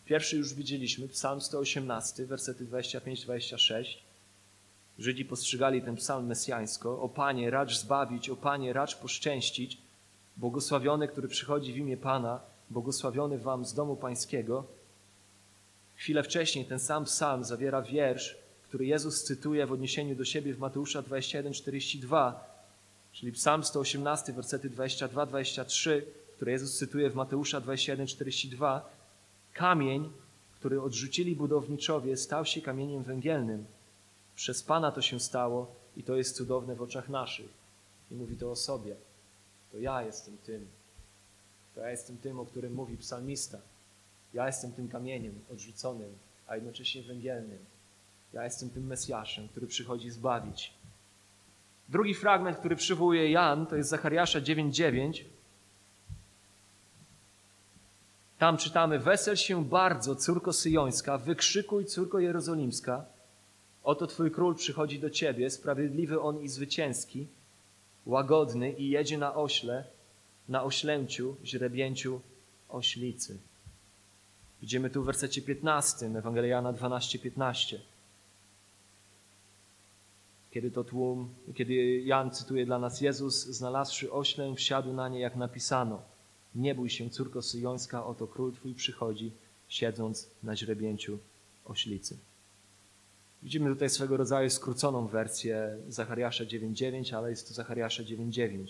Pierwszy już widzieliśmy, psalm 118, wersety 25-26. Żydzi postrzegali ten psalm mesjańsko. O Panie, racz zbawić, o Panie, racz poszczęścić. Błogosławiony, który przychodzi w imię Pana, błogosławiony Wam z domu Pańskiego. Chwilę wcześniej ten sam psalm zawiera wiersz, który Jezus cytuje w odniesieniu do siebie w Mateusza 21:42, czyli psalm 118, wersety 22-23, które Jezus cytuje w Mateusza 21:42. Kamień, który odrzucili budowniczowie, stał się kamieniem węgielnym. Przez Pana to się stało i to jest cudowne w oczach naszych. I mówi to o sobie. To ja jestem tym. To ja jestem tym, o którym mówi psalmista. Ja jestem tym kamieniem odrzuconym, a jednocześnie węgielnym. Ja jestem tym Mesjaszem, który przychodzi zbawić. Drugi fragment, który przywołuje Jan, to jest Zachariasza 9:9. Tam czytamy: Wesel się bardzo, córko syjońska, wykrzykuj, córko jerozolimska. Oto twój król przychodzi do ciebie, sprawiedliwy on i zwycięski, łagodny i jedzie na ośle, na oślęciu, źrebięciu oślicy. Widzimy tu w wersecie 15, Ewangelia Jana 12, 15. Kiedy to tłum, kiedy Jan cytuje dla nas Jezus, znalazłszy oślę, wsiadł na nie, jak napisano. Nie bój się, córko syjońska, oto król twój przychodzi, siedząc na źrebięciu oślicy. Widzimy tutaj swego rodzaju skróconą wersję Zachariasza 9.9, ale jest to Zachariasza 9.9.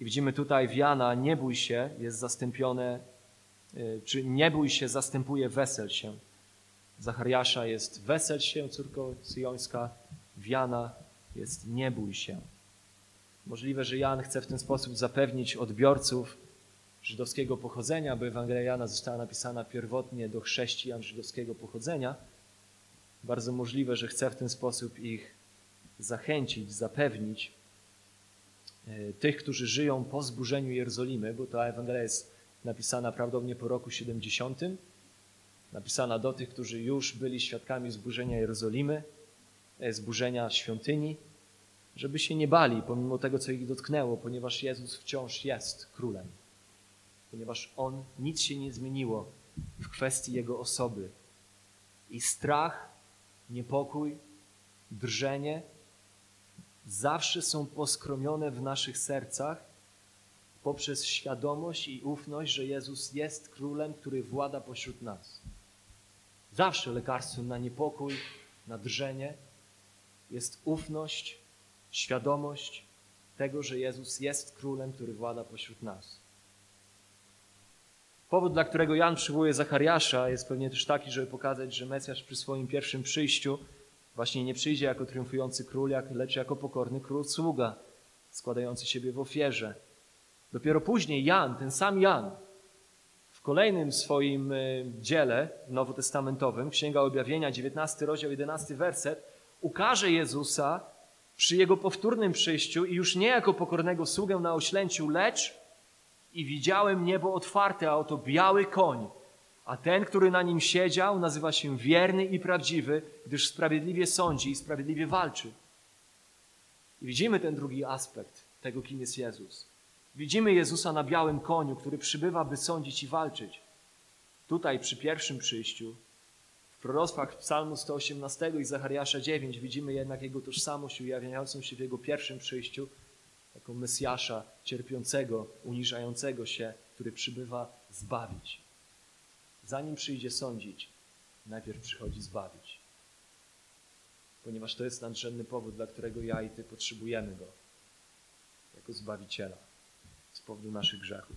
I widzimy tutaj w Jana nie bój się jest zastąpione, y, czy nie bój się zastępuje wesel się. Zachariasza jest wesel się, córko syjońska, w Jana jest nie bój się. Możliwe, że Jan chce w ten sposób zapewnić odbiorców żydowskiego pochodzenia, bo Ewangelia Jana została napisana pierwotnie do chrześcijan żydowskiego pochodzenia. Bardzo możliwe, że chce w ten sposób ich zachęcić, zapewnić e, tych, którzy żyją po zburzeniu Jerozolimy, bo ta Ewangelia jest napisana prawdopodobnie po roku 70, napisana do tych, którzy już byli świadkami zburzenia Jerozolimy, e, zburzenia świątyni, żeby się nie bali pomimo tego, co ich dotknęło, ponieważ Jezus wciąż jest królem ponieważ On, nic się nie zmieniło w kwestii Jego osoby. I strach, niepokój, drżenie zawsze są poskromione w naszych sercach poprzez świadomość i ufność, że Jezus jest królem, który włada pośród nas. Zawsze lekarstwem na niepokój, na drżenie jest ufność, świadomość tego, że Jezus jest królem, który włada pośród nas. Powód, dla którego Jan przywołuje Zachariasza, jest pewnie też taki, żeby pokazać, że Mesjasz przy swoim pierwszym przyjściu właśnie nie przyjdzie jako triumfujący król, lecz jako pokorny król sługa, składający siebie w ofierze. Dopiero później Jan, ten sam Jan, w kolejnym swoim e, dziele nowotestamentowym, Księga Objawienia, 19 rozdział, 11 werset, ukaże Jezusa przy Jego powtórnym przyjściu i już nie jako pokornego sługę na oślęciu, lecz i widziałem niebo otwarte, a oto biały koń, a ten, który na nim siedział, nazywa się wierny i prawdziwy, gdyż sprawiedliwie sądzi i sprawiedliwie walczy. I widzimy ten drugi aspekt tego, kim jest Jezus. Widzimy Jezusa na białym koniu, który przybywa, by sądzić i walczyć. Tutaj przy pierwszym przyjściu, w proroctwach Psalmu 118 i Zachariasza 9 widzimy jednak Jego tożsamość ujawniającą się w Jego pierwszym przyjściu, jako Mesjasza cierpiącego, uniżającego się, który przybywa zbawić. Zanim przyjdzie sądzić, najpierw przychodzi zbawić. Ponieważ to jest nadrzędny powód, dla którego ja i Ty potrzebujemy Go jako Zbawiciela z powodu naszych grzechów.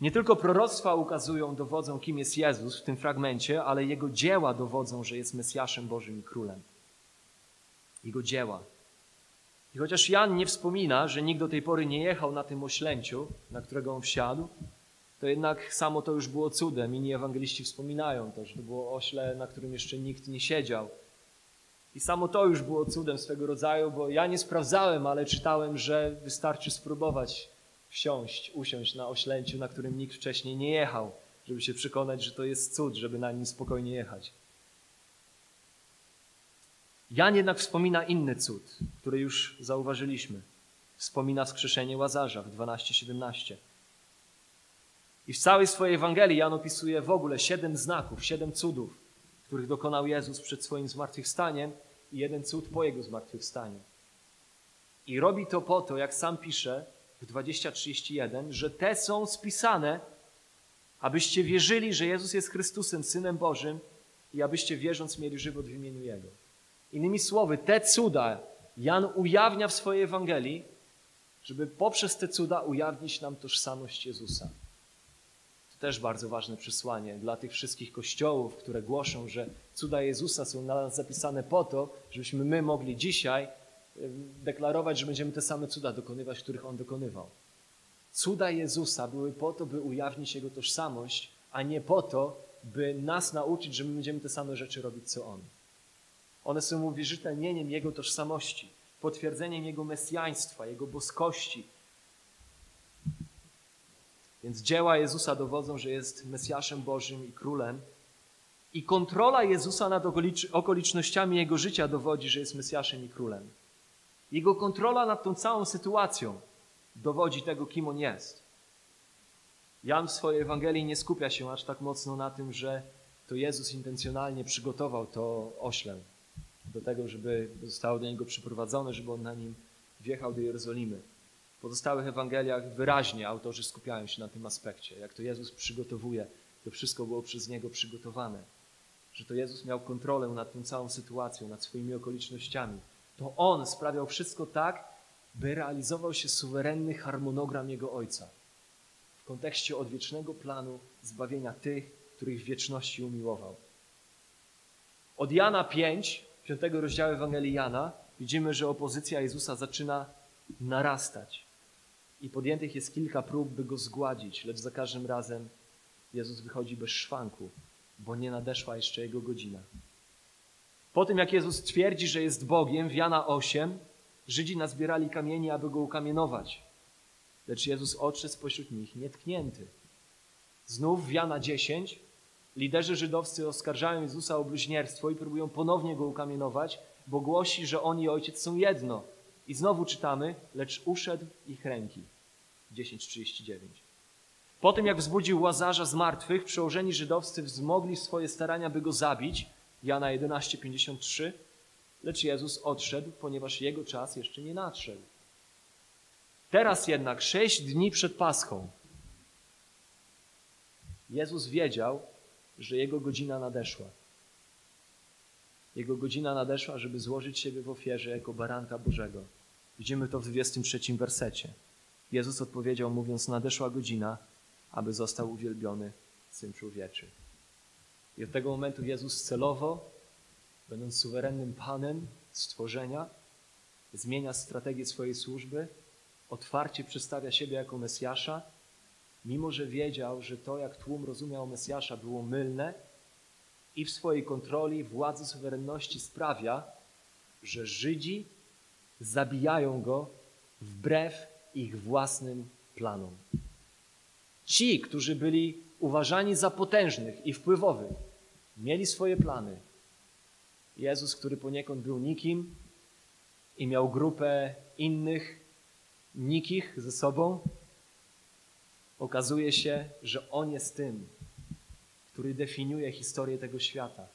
Nie tylko proroctwa ukazują, dowodzą, kim jest Jezus w tym fragmencie, ale Jego dzieła dowodzą, że jest Mesjaszem Bożym i Królem. Jego dzieła. I chociaż Jan nie wspomina, że nikt do tej pory nie jechał na tym oślęciu, na którego on wsiadł, to jednak samo to już było cudem. Inni ewangeliści wspominają to, że to było ośle, na którym jeszcze nikt nie siedział. I samo to już było cudem swego rodzaju, bo ja nie sprawdzałem, ale czytałem, że wystarczy spróbować wsiąść, usiąść na oślęciu, na którym nikt wcześniej nie jechał, żeby się przekonać, że to jest cud, żeby na nim spokojnie jechać. Jan jednak wspomina inny cud, który już zauważyliśmy. Wspomina wskrzeszenie Łazarza w 12:17. I w całej swojej Ewangelii Jan opisuje w ogóle siedem znaków, siedem cudów, których dokonał Jezus przed swoim zmartwychwstaniem i jeden cud po jego zmartwychwstaniu. I robi to po to, jak sam pisze w 20:31, że te są spisane, abyście wierzyli, że Jezus jest Chrystusem, Synem Bożym i abyście wierząc mieli żywot w imieniu Jego. Innymi słowy, te cuda Jan ujawnia w swojej Ewangelii, żeby poprzez te cuda ujawnić nam tożsamość Jezusa. To też bardzo ważne przesłanie dla tych wszystkich kościołów, które głoszą, że cuda Jezusa są na nas zapisane po to, żebyśmy my mogli dzisiaj deklarować, że będziemy te same cuda dokonywać, których On dokonywał. Cuda Jezusa były po to, by ujawnić Jego tożsamość, a nie po to, by nas nauczyć, że my będziemy te same rzeczy robić, co On. One są uwierzytelnieniem Jego tożsamości, potwierdzeniem Jego mesjaństwa, Jego boskości. Więc dzieła Jezusa dowodzą, że jest Mesjaszem Bożym i Królem. I kontrola Jezusa nad okolicznościami Jego życia dowodzi, że jest Mesjaszem i Królem. Jego kontrola nad tą całą sytuacją dowodzi tego, kim On jest. Jan w swojej Ewangelii nie skupia się aż tak mocno na tym, że to Jezus intencjonalnie przygotował to ośle do tego, żeby zostało do niego przyprowadzone, żeby on na nim wjechał do Jerozolimy. W pozostałych Ewangeliach wyraźnie autorzy skupiają się na tym aspekcie, jak to Jezus przygotowuje, to wszystko było przez Niego przygotowane, że to Jezus miał kontrolę nad tą całą sytuacją, nad swoimi okolicznościami. To On sprawiał wszystko tak, by realizował się suwerenny harmonogram Jego Ojca w kontekście odwiecznego planu zbawienia tych, których w wieczności umiłował. Od Jana 5, 5 rozdziału Ewangelii Jana, widzimy, że opozycja Jezusa zaczyna narastać. I podjętych jest kilka prób, by go zgładzić, lecz za każdym razem Jezus wychodzi bez szwanku, bo nie nadeszła jeszcze jego godzina. Po tym, jak Jezus twierdzi, że jest Bogiem, w Jana 8, Żydzi nazbierali kamieni, aby go ukamienować. Lecz Jezus odszedł spośród nich nietknięty. Znów w Jana 10 liderzy żydowscy oskarżają Jezusa o bluźnierstwo i próbują ponownie go ukamienować, bo głosi, że on i ojciec są jedno. I znowu czytamy, lecz uszedł ich ręki. 10.39. Po tym, jak wzbudził Łazarza z martwych, przełożeni żydowscy wzmogli swoje starania, by go zabić. Jana 11.53. Lecz Jezus odszedł, ponieważ jego czas jeszcze nie nadszedł. Teraz jednak, sześć dni przed Paschą, Jezus wiedział, że jego godzina nadeszła. Jego godzina nadeszła, żeby złożyć siebie w ofierze jako baranka Bożego. Widzimy to w 23 wersecie. Jezus odpowiedział, mówiąc: Nadeszła godzina, aby został uwielbiony Syn Człowieczy. I od tego momentu Jezus celowo, będąc suwerennym Panem stworzenia, zmienia strategię swojej służby, otwarcie przedstawia siebie jako Mesjasza, mimo że wiedział, że to, jak tłum rozumiał Mesjasza, było mylne i w swojej kontroli, władzy, suwerenności sprawia, że Żydzi zabijają go wbrew ich własnym planom. Ci, którzy byli uważani za potężnych i wpływowych, mieli swoje plany. Jezus, który poniekąd był nikim i miał grupę innych nikich ze sobą, okazuje się, że On jest tym, który definiuje historię tego świata.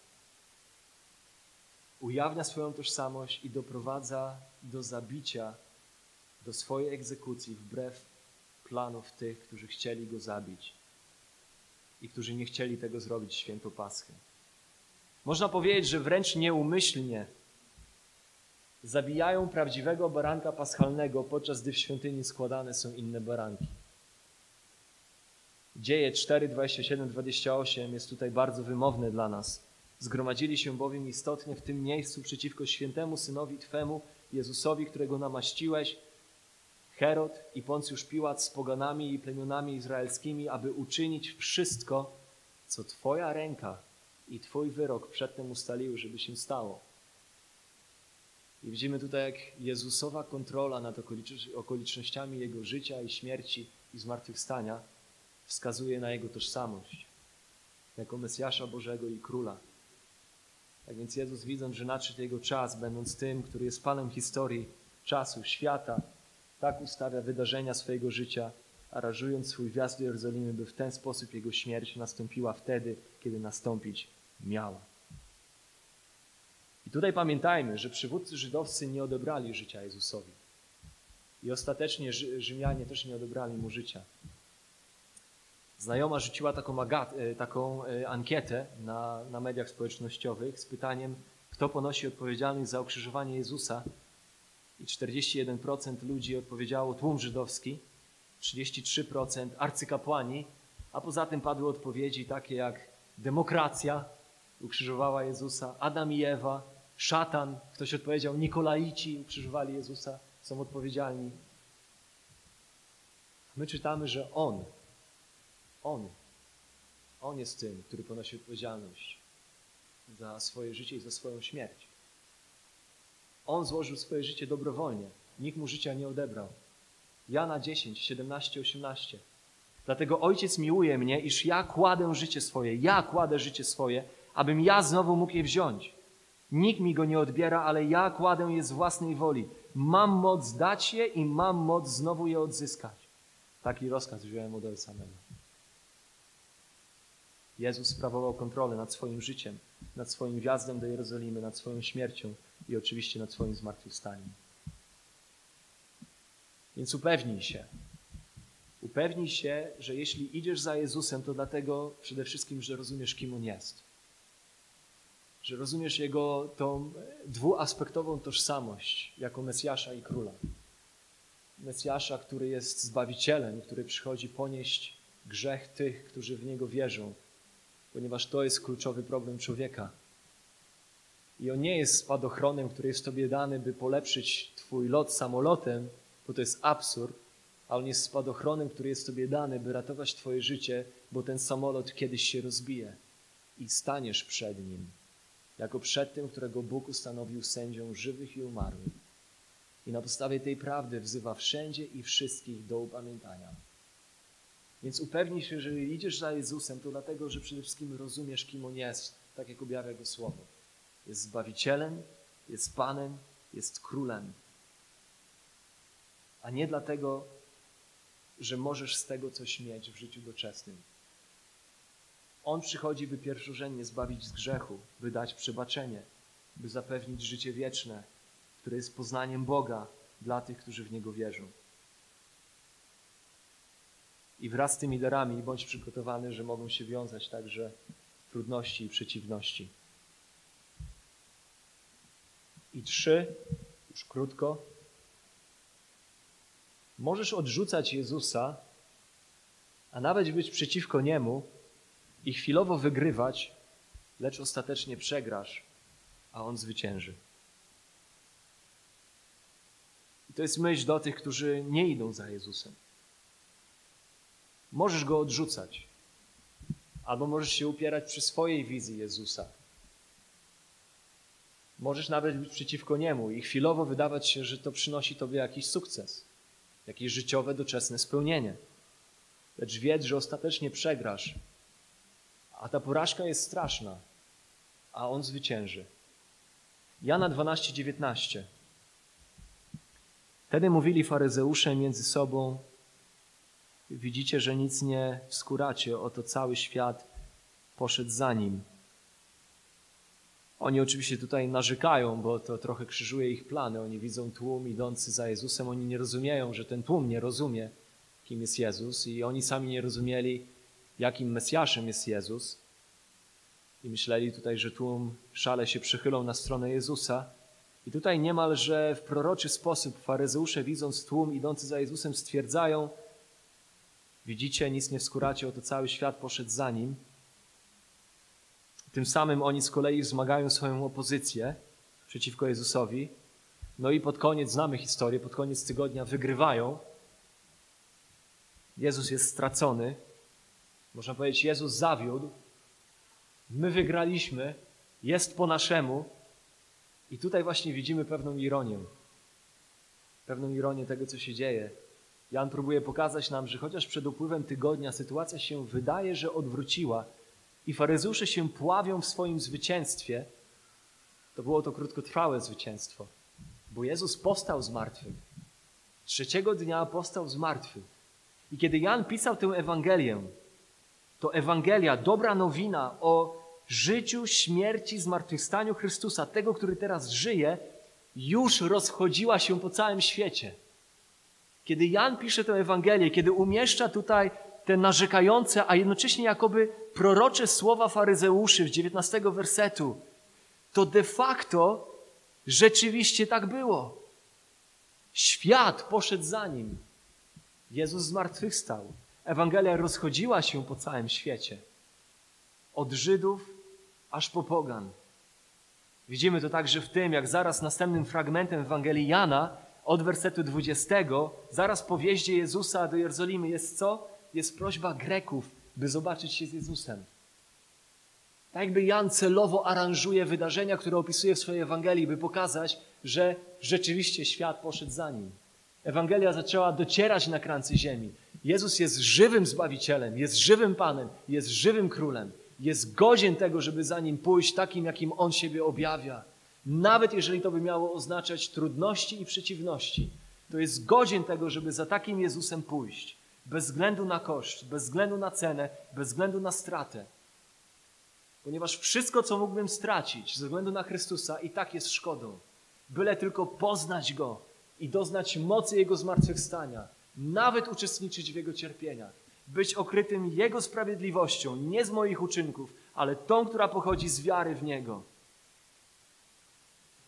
Ujawnia swoją tożsamość i doprowadza do zabicia, do swojej egzekucji wbrew planów tych, którzy chcieli go zabić i którzy nie chcieli tego zrobić święto Paschy. Można powiedzieć, że wręcz nieumyślnie zabijają prawdziwego baranka paschalnego, podczas gdy w świątyni składane są inne baranki. Dzieje 4, 27, 28 jest tutaj bardzo wymowne dla nas. Zgromadzili się bowiem istotnie w tym miejscu przeciwko świętemu synowi Twemu, Jezusowi, którego namaściłeś, Herod i Poncjusz Piłat z poganami i plemionami izraelskimi, aby uczynić wszystko, co Twoja ręka i Twój wyrok przedtem ustaliły, żeby się stało. I widzimy tutaj, jak Jezusowa kontrola nad okolicznościami Jego życia i śmierci i zmartwychwstania wskazuje na Jego tożsamość jako Mesjasza Bożego i Króla. Tak więc Jezus widząc, że nadszedł Jego czas, będąc tym, który jest Panem historii, czasu, świata, tak ustawia wydarzenia swojego życia, aranżując swój wjazd do Jerozolimy, by w ten sposób Jego śmierć nastąpiła wtedy, kiedy nastąpić miała. I tutaj pamiętajmy, że przywódcy żydowscy nie odebrali życia Jezusowi. I ostatecznie Rzymianie też nie odebrali mu życia. Znajoma rzuciła taką, agat, e, taką e, ankietę na, na mediach społecznościowych z pytaniem, kto ponosi odpowiedzialność za ukrzyżowanie Jezusa. I 41% ludzi odpowiedziało tłum żydowski, 33% arcykapłani, a poza tym padły odpowiedzi takie jak demokracja ukrzyżowała Jezusa, Adam i Ewa, szatan, ktoś odpowiedział, Nikolaici ukrzyżowali Jezusa, są odpowiedzialni. My czytamy, że On, On, On jest tym, który ponosi odpowiedzialność za swoje życie i za swoją śmierć. On złożył swoje życie dobrowolnie. Nikt mu życia nie odebrał. Jana 10, 17, 18. Dlatego Ojciec miłuje mnie, iż ja kładę życie swoje, ja kładę życie swoje, abym ja znowu mógł je wziąć. Nikt mi go nie odbiera, ale ja kładę je z własnej woli. Mam moc dać je i mam moc znowu je odzyskać. Taki rozkaz wziąłem od Ojca mego. Jezus sprawował kontrolę nad swoim życiem, nad swoim wjazdem do Jerozolimy, nad swoją śmiercią i oczywiście nad swoim zmartwychwstaniem. Więc upewnij się, upewnij się, że jeśli idziesz za Jezusem, to dlatego przede wszystkim, że rozumiesz, kim On jest. Że rozumiesz Jego tą dwuaspektową tożsamość jako Mesjasza i Króla. Mesjasza, który jest Zbawicielem, który przychodzi ponieść grzech tych, którzy w Niego wierzą, ponieważ to jest kluczowy problem człowieka. I on nie jest spadochronem, który jest Tobie dany, by polepszyć Twój lot samolotem, bo to jest absurd, a on jest spadochronem, który jest Tobie dany, by ratować Twoje życie, bo ten samolot kiedyś się rozbije i staniesz przed nim, jako przed tym, którego Bóg ustanowił sędzią żywych i umarłych. I na podstawie tej prawdy wzywa wszędzie i wszystkich do upamiętania. Więc upewnij się, że idziesz za Jezusem, to dlatego, że przede wszystkim rozumiesz, kim On jest, tak jak objawia Jego Słowo. Jest Zbawicielem, jest Panem, jest Królem. A nie dlatego, że możesz z tego coś mieć w życiu doczesnym. On przychodzi, by pierwszorzędnie zbawić z grzechu, by dać przebaczenie, by zapewnić życie wieczne, które jest poznaniem Boga dla tych, którzy w Niego wierzą. I wraz z tymi darami bądź przygotowany, że mogą się wiązać także trudności i przeciwności. I trzy, już krótko, możesz odrzucać Jezusa, a nawet być przeciwko Niemu i chwilowo wygrywać, lecz ostatecznie przegrasz, a On zwycięży. I to jest myśl do tych, którzy nie idą za Jezusem. Możesz Go odrzucać, albo możesz się upierać przy swojej wizji Jezusa. Możesz nawet być przeciwko Niemu i chwilowo wydawać się, że to przynosi Tobie jakiś sukces, jakieś życiowe, doczesne spełnienie. Lecz wiedz, że ostatecznie przegrasz, a ta porażka jest straszna, a On zwycięży. Jana 12, 19. Wtedy mówili faryzeusze między sobą, widzicie, że nic nie wskuracie, oto cały świat poszedł za Nim. Oni oczywiście tutaj narzekają, bo to trochę krzyżuje ich plany. Oni widzą tłum idący za Jezusem, oni nie rozumieją, że ten tłum nie rozumie, kim jest Jezus i oni sami nie rozumieli, jakim Mesjaszem jest Jezus. I myśleli tutaj, że tłum szale się przychylą na stronę Jezusa. I tutaj niemalże w proroczy sposób faryzeusze widząc tłum idący za Jezusem stwierdzają, widzicie, nic nie wskuracie, oto cały świat poszedł za Nim. Tym samym oni z kolei wzmagają swoją opozycję przeciwko Jezusowi. No i pod koniec, znamy historię, pod koniec tygodnia wygrywają. Jezus jest stracony. Można powiedzieć, Jezus zawiódł. My wygraliśmy. Jest po naszemu. I tutaj właśnie widzimy pewną ironię. Pewną ironię tego, co się dzieje. Jan próbuje pokazać nam, że chociaż przed upływem tygodnia sytuacja się wydaje, że odwróciła, i faryzeusze się pławią w swoim zwycięstwie, to było to krótkotrwałe zwycięstwo, bo Jezus powstał z martwych. Trzeciego dnia powstał z martwych. I kiedy Jan pisał tę Ewangelię, to Ewangelia, dobra nowina o życiu, śmierci, zmartwychwstaniu Chrystusa, tego, który teraz żyje, już rozchodziła się po całym świecie. Kiedy Jan pisze tę Ewangelię, kiedy umieszcza tutaj te narzekające, a jednocześnie jakoby prorocze słowa faryzeuszy w 19 wersetu, to de facto rzeczywiście tak było. Świat poszedł za nim. Jezus zmartwychwstał. Ewangelia rozchodziła się po całym świecie. Od Żydów aż po pogan. Widzimy to także w tym, jak zaraz następnym fragmentem Ewangelii Jana, od wersetu 20, zaraz po wjeździe Jezusa do Jerozolimy jest co? Jest prośba Greków, by zobaczyć się z Jezusem. Tak jakby Jan celowo aranżuje wydarzenia, które opisuje w swojej Ewangelii, by pokazać, że rzeczywiście świat poszedł za nim. Ewangelia zaczęła docierać na krańce ziemi. Jezus jest żywym Zbawicielem, jest żywym Panem, jest żywym Królem. Jest godzien tego, żeby za Nim pójść takim, jakim On siebie objawia. Nawet jeżeli to by miało oznaczać trudności i przeciwności, to jest godzien tego, żeby za takim Jezusem pójść. Bez względu na koszt, bez względu na cenę, bez względu na stratę. Ponieważ wszystko, co mógłbym stracić ze względu na Chrystusa, i tak jest szkodą. Byle tylko poznać Go i doznać mocy Jego zmartwychwstania, nawet uczestniczyć w Jego cierpieniach, być okrytym Jego sprawiedliwością, nie z moich uczynków, ale tą, która pochodzi z wiary w Niego.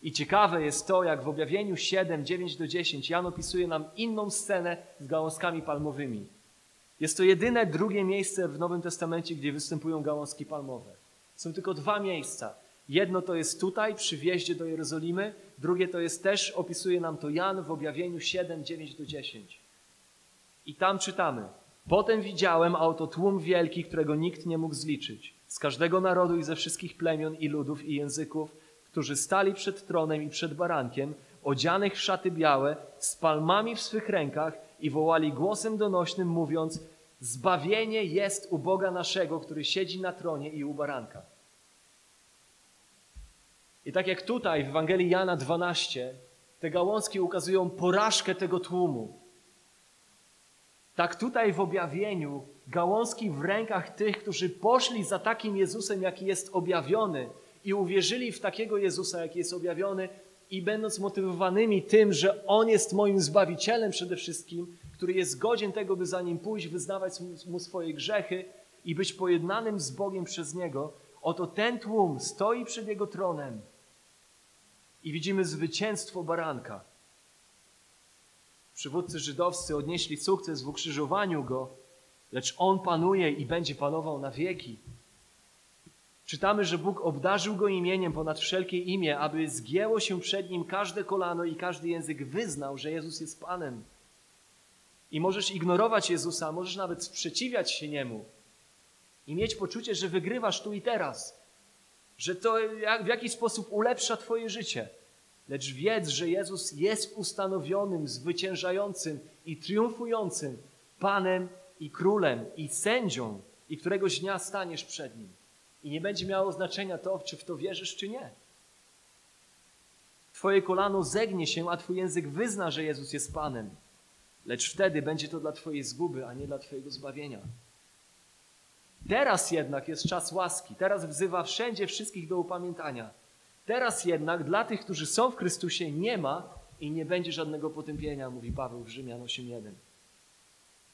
I ciekawe jest to, jak w objawieniu 7, 9 do 10 Jan opisuje nam inną scenę z gałązkami palmowymi. Jest to jedyne drugie miejsce w Nowym Testamencie, gdzie występują gałązki palmowe. Są tylko dwa miejsca. Jedno to jest tutaj, przy wjeździe do Jerozolimy, drugie to jest też, opisuje nam to Jan w objawieniu 7, 9 do 10. I tam czytamy. Potem widziałem, a oto tłum wielki, którego nikt nie mógł zliczyć. Z każdego narodu i ze wszystkich plemion i ludów i języków, którzy stali przed tronem i przed barankiem, odzianych w szaty białe, z palmami w swych rękach i wołali głosem donośnym, mówiąc: Zbawienie jest u Boga naszego, który siedzi na tronie i u baranka. I tak jak tutaj w Ewangelii Jana 12, te gałązki ukazują porażkę tego tłumu. Tak tutaj w objawieniu gałązki w rękach tych, którzy poszli za takim Jezusem, jaki jest objawiony i uwierzyli w takiego Jezusa, jaki jest objawiony i będąc motywowanymi tym, że On jest moim Zbawicielem przede wszystkim, który jest godzien tego, by za Nim pójść, wyznawać Mu swoje grzechy i być pojednanym z Bogiem przez Niego, oto ten tłum stoi przed Jego tronem i widzimy zwycięstwo baranka. Przywódcy żydowscy odnieśli sukces w ukrzyżowaniu Go, lecz On panuje i będzie panował na wieki. Czytamy, że Bóg obdarzył Go imieniem ponad wszelkie imię, aby zgięło się przed Nim każde kolano i każdy język wyznał, że Jezus jest Panem. I możesz ignorować Jezusa, możesz nawet sprzeciwiać się Niemu i mieć poczucie, że wygrywasz tu i teraz, że to w jakiś sposób ulepsza Twoje życie. Lecz wiedz, że Jezus jest ustanowionym, zwyciężającym i triumfującym Panem i Królem i sędzią i któregoś dnia staniesz przed Nim. I nie będzie miało znaczenia to, czy w to wierzysz, czy nie. Twoje kolano zegnie się, a Twój język wyzna, że Jezus jest Panem. Lecz wtedy będzie to dla Twojej zguby, a nie dla Twojego zbawienia. Teraz jednak jest czas łaski. Teraz wzywa wszędzie wszystkich do upamiętania. Teraz jednak dla tych, którzy są w Chrystusie, nie ma i nie będzie żadnego potępienia, mówi Paweł w Rzymian 8.1.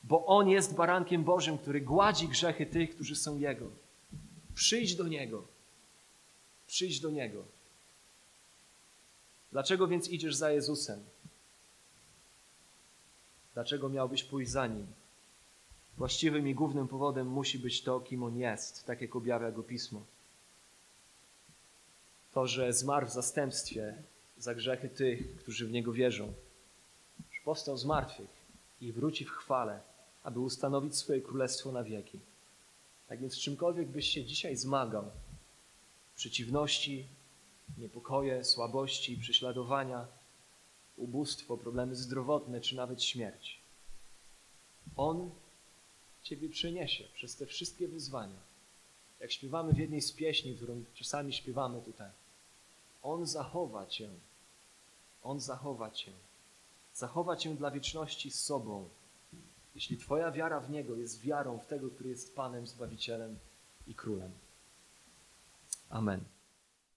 Bo On jest barankiem Bożym, który gładzi grzechy tych, którzy są Jego. Przyjdź do Niego. Przyjdź do Niego. Dlaczego więc idziesz za Jezusem? Dlaczego miałbyś pójść za Nim? Właściwym i głównym powodem musi być to, kim On jest, tak jak objawia Go Pismo. To, że zmarł w zastępstwie za grzechy tych, którzy w Niego wierzą. Że powstał z martwych i wróci w chwale, aby ustanowić swoje królestwo na wieki. Tak więc czymkolwiek byś się dzisiaj zmagał, przeciwności, niepokoje, słabości, prześladowania, ubóstwo, problemy zdrowotne czy nawet śmierć, On Ciebie przeniesie przez te wszystkie wyzwania. Jak śpiewamy w jednej z pieśni, którą czasami śpiewamy tutaj. On zachowa Cię. On zachowa Cię. Zachowa Cię dla wieczności z sobą. Jeśli Twoja wiara w Niego jest wiarą w tego, który jest Panem, Zbawicielem i Królem. Amen.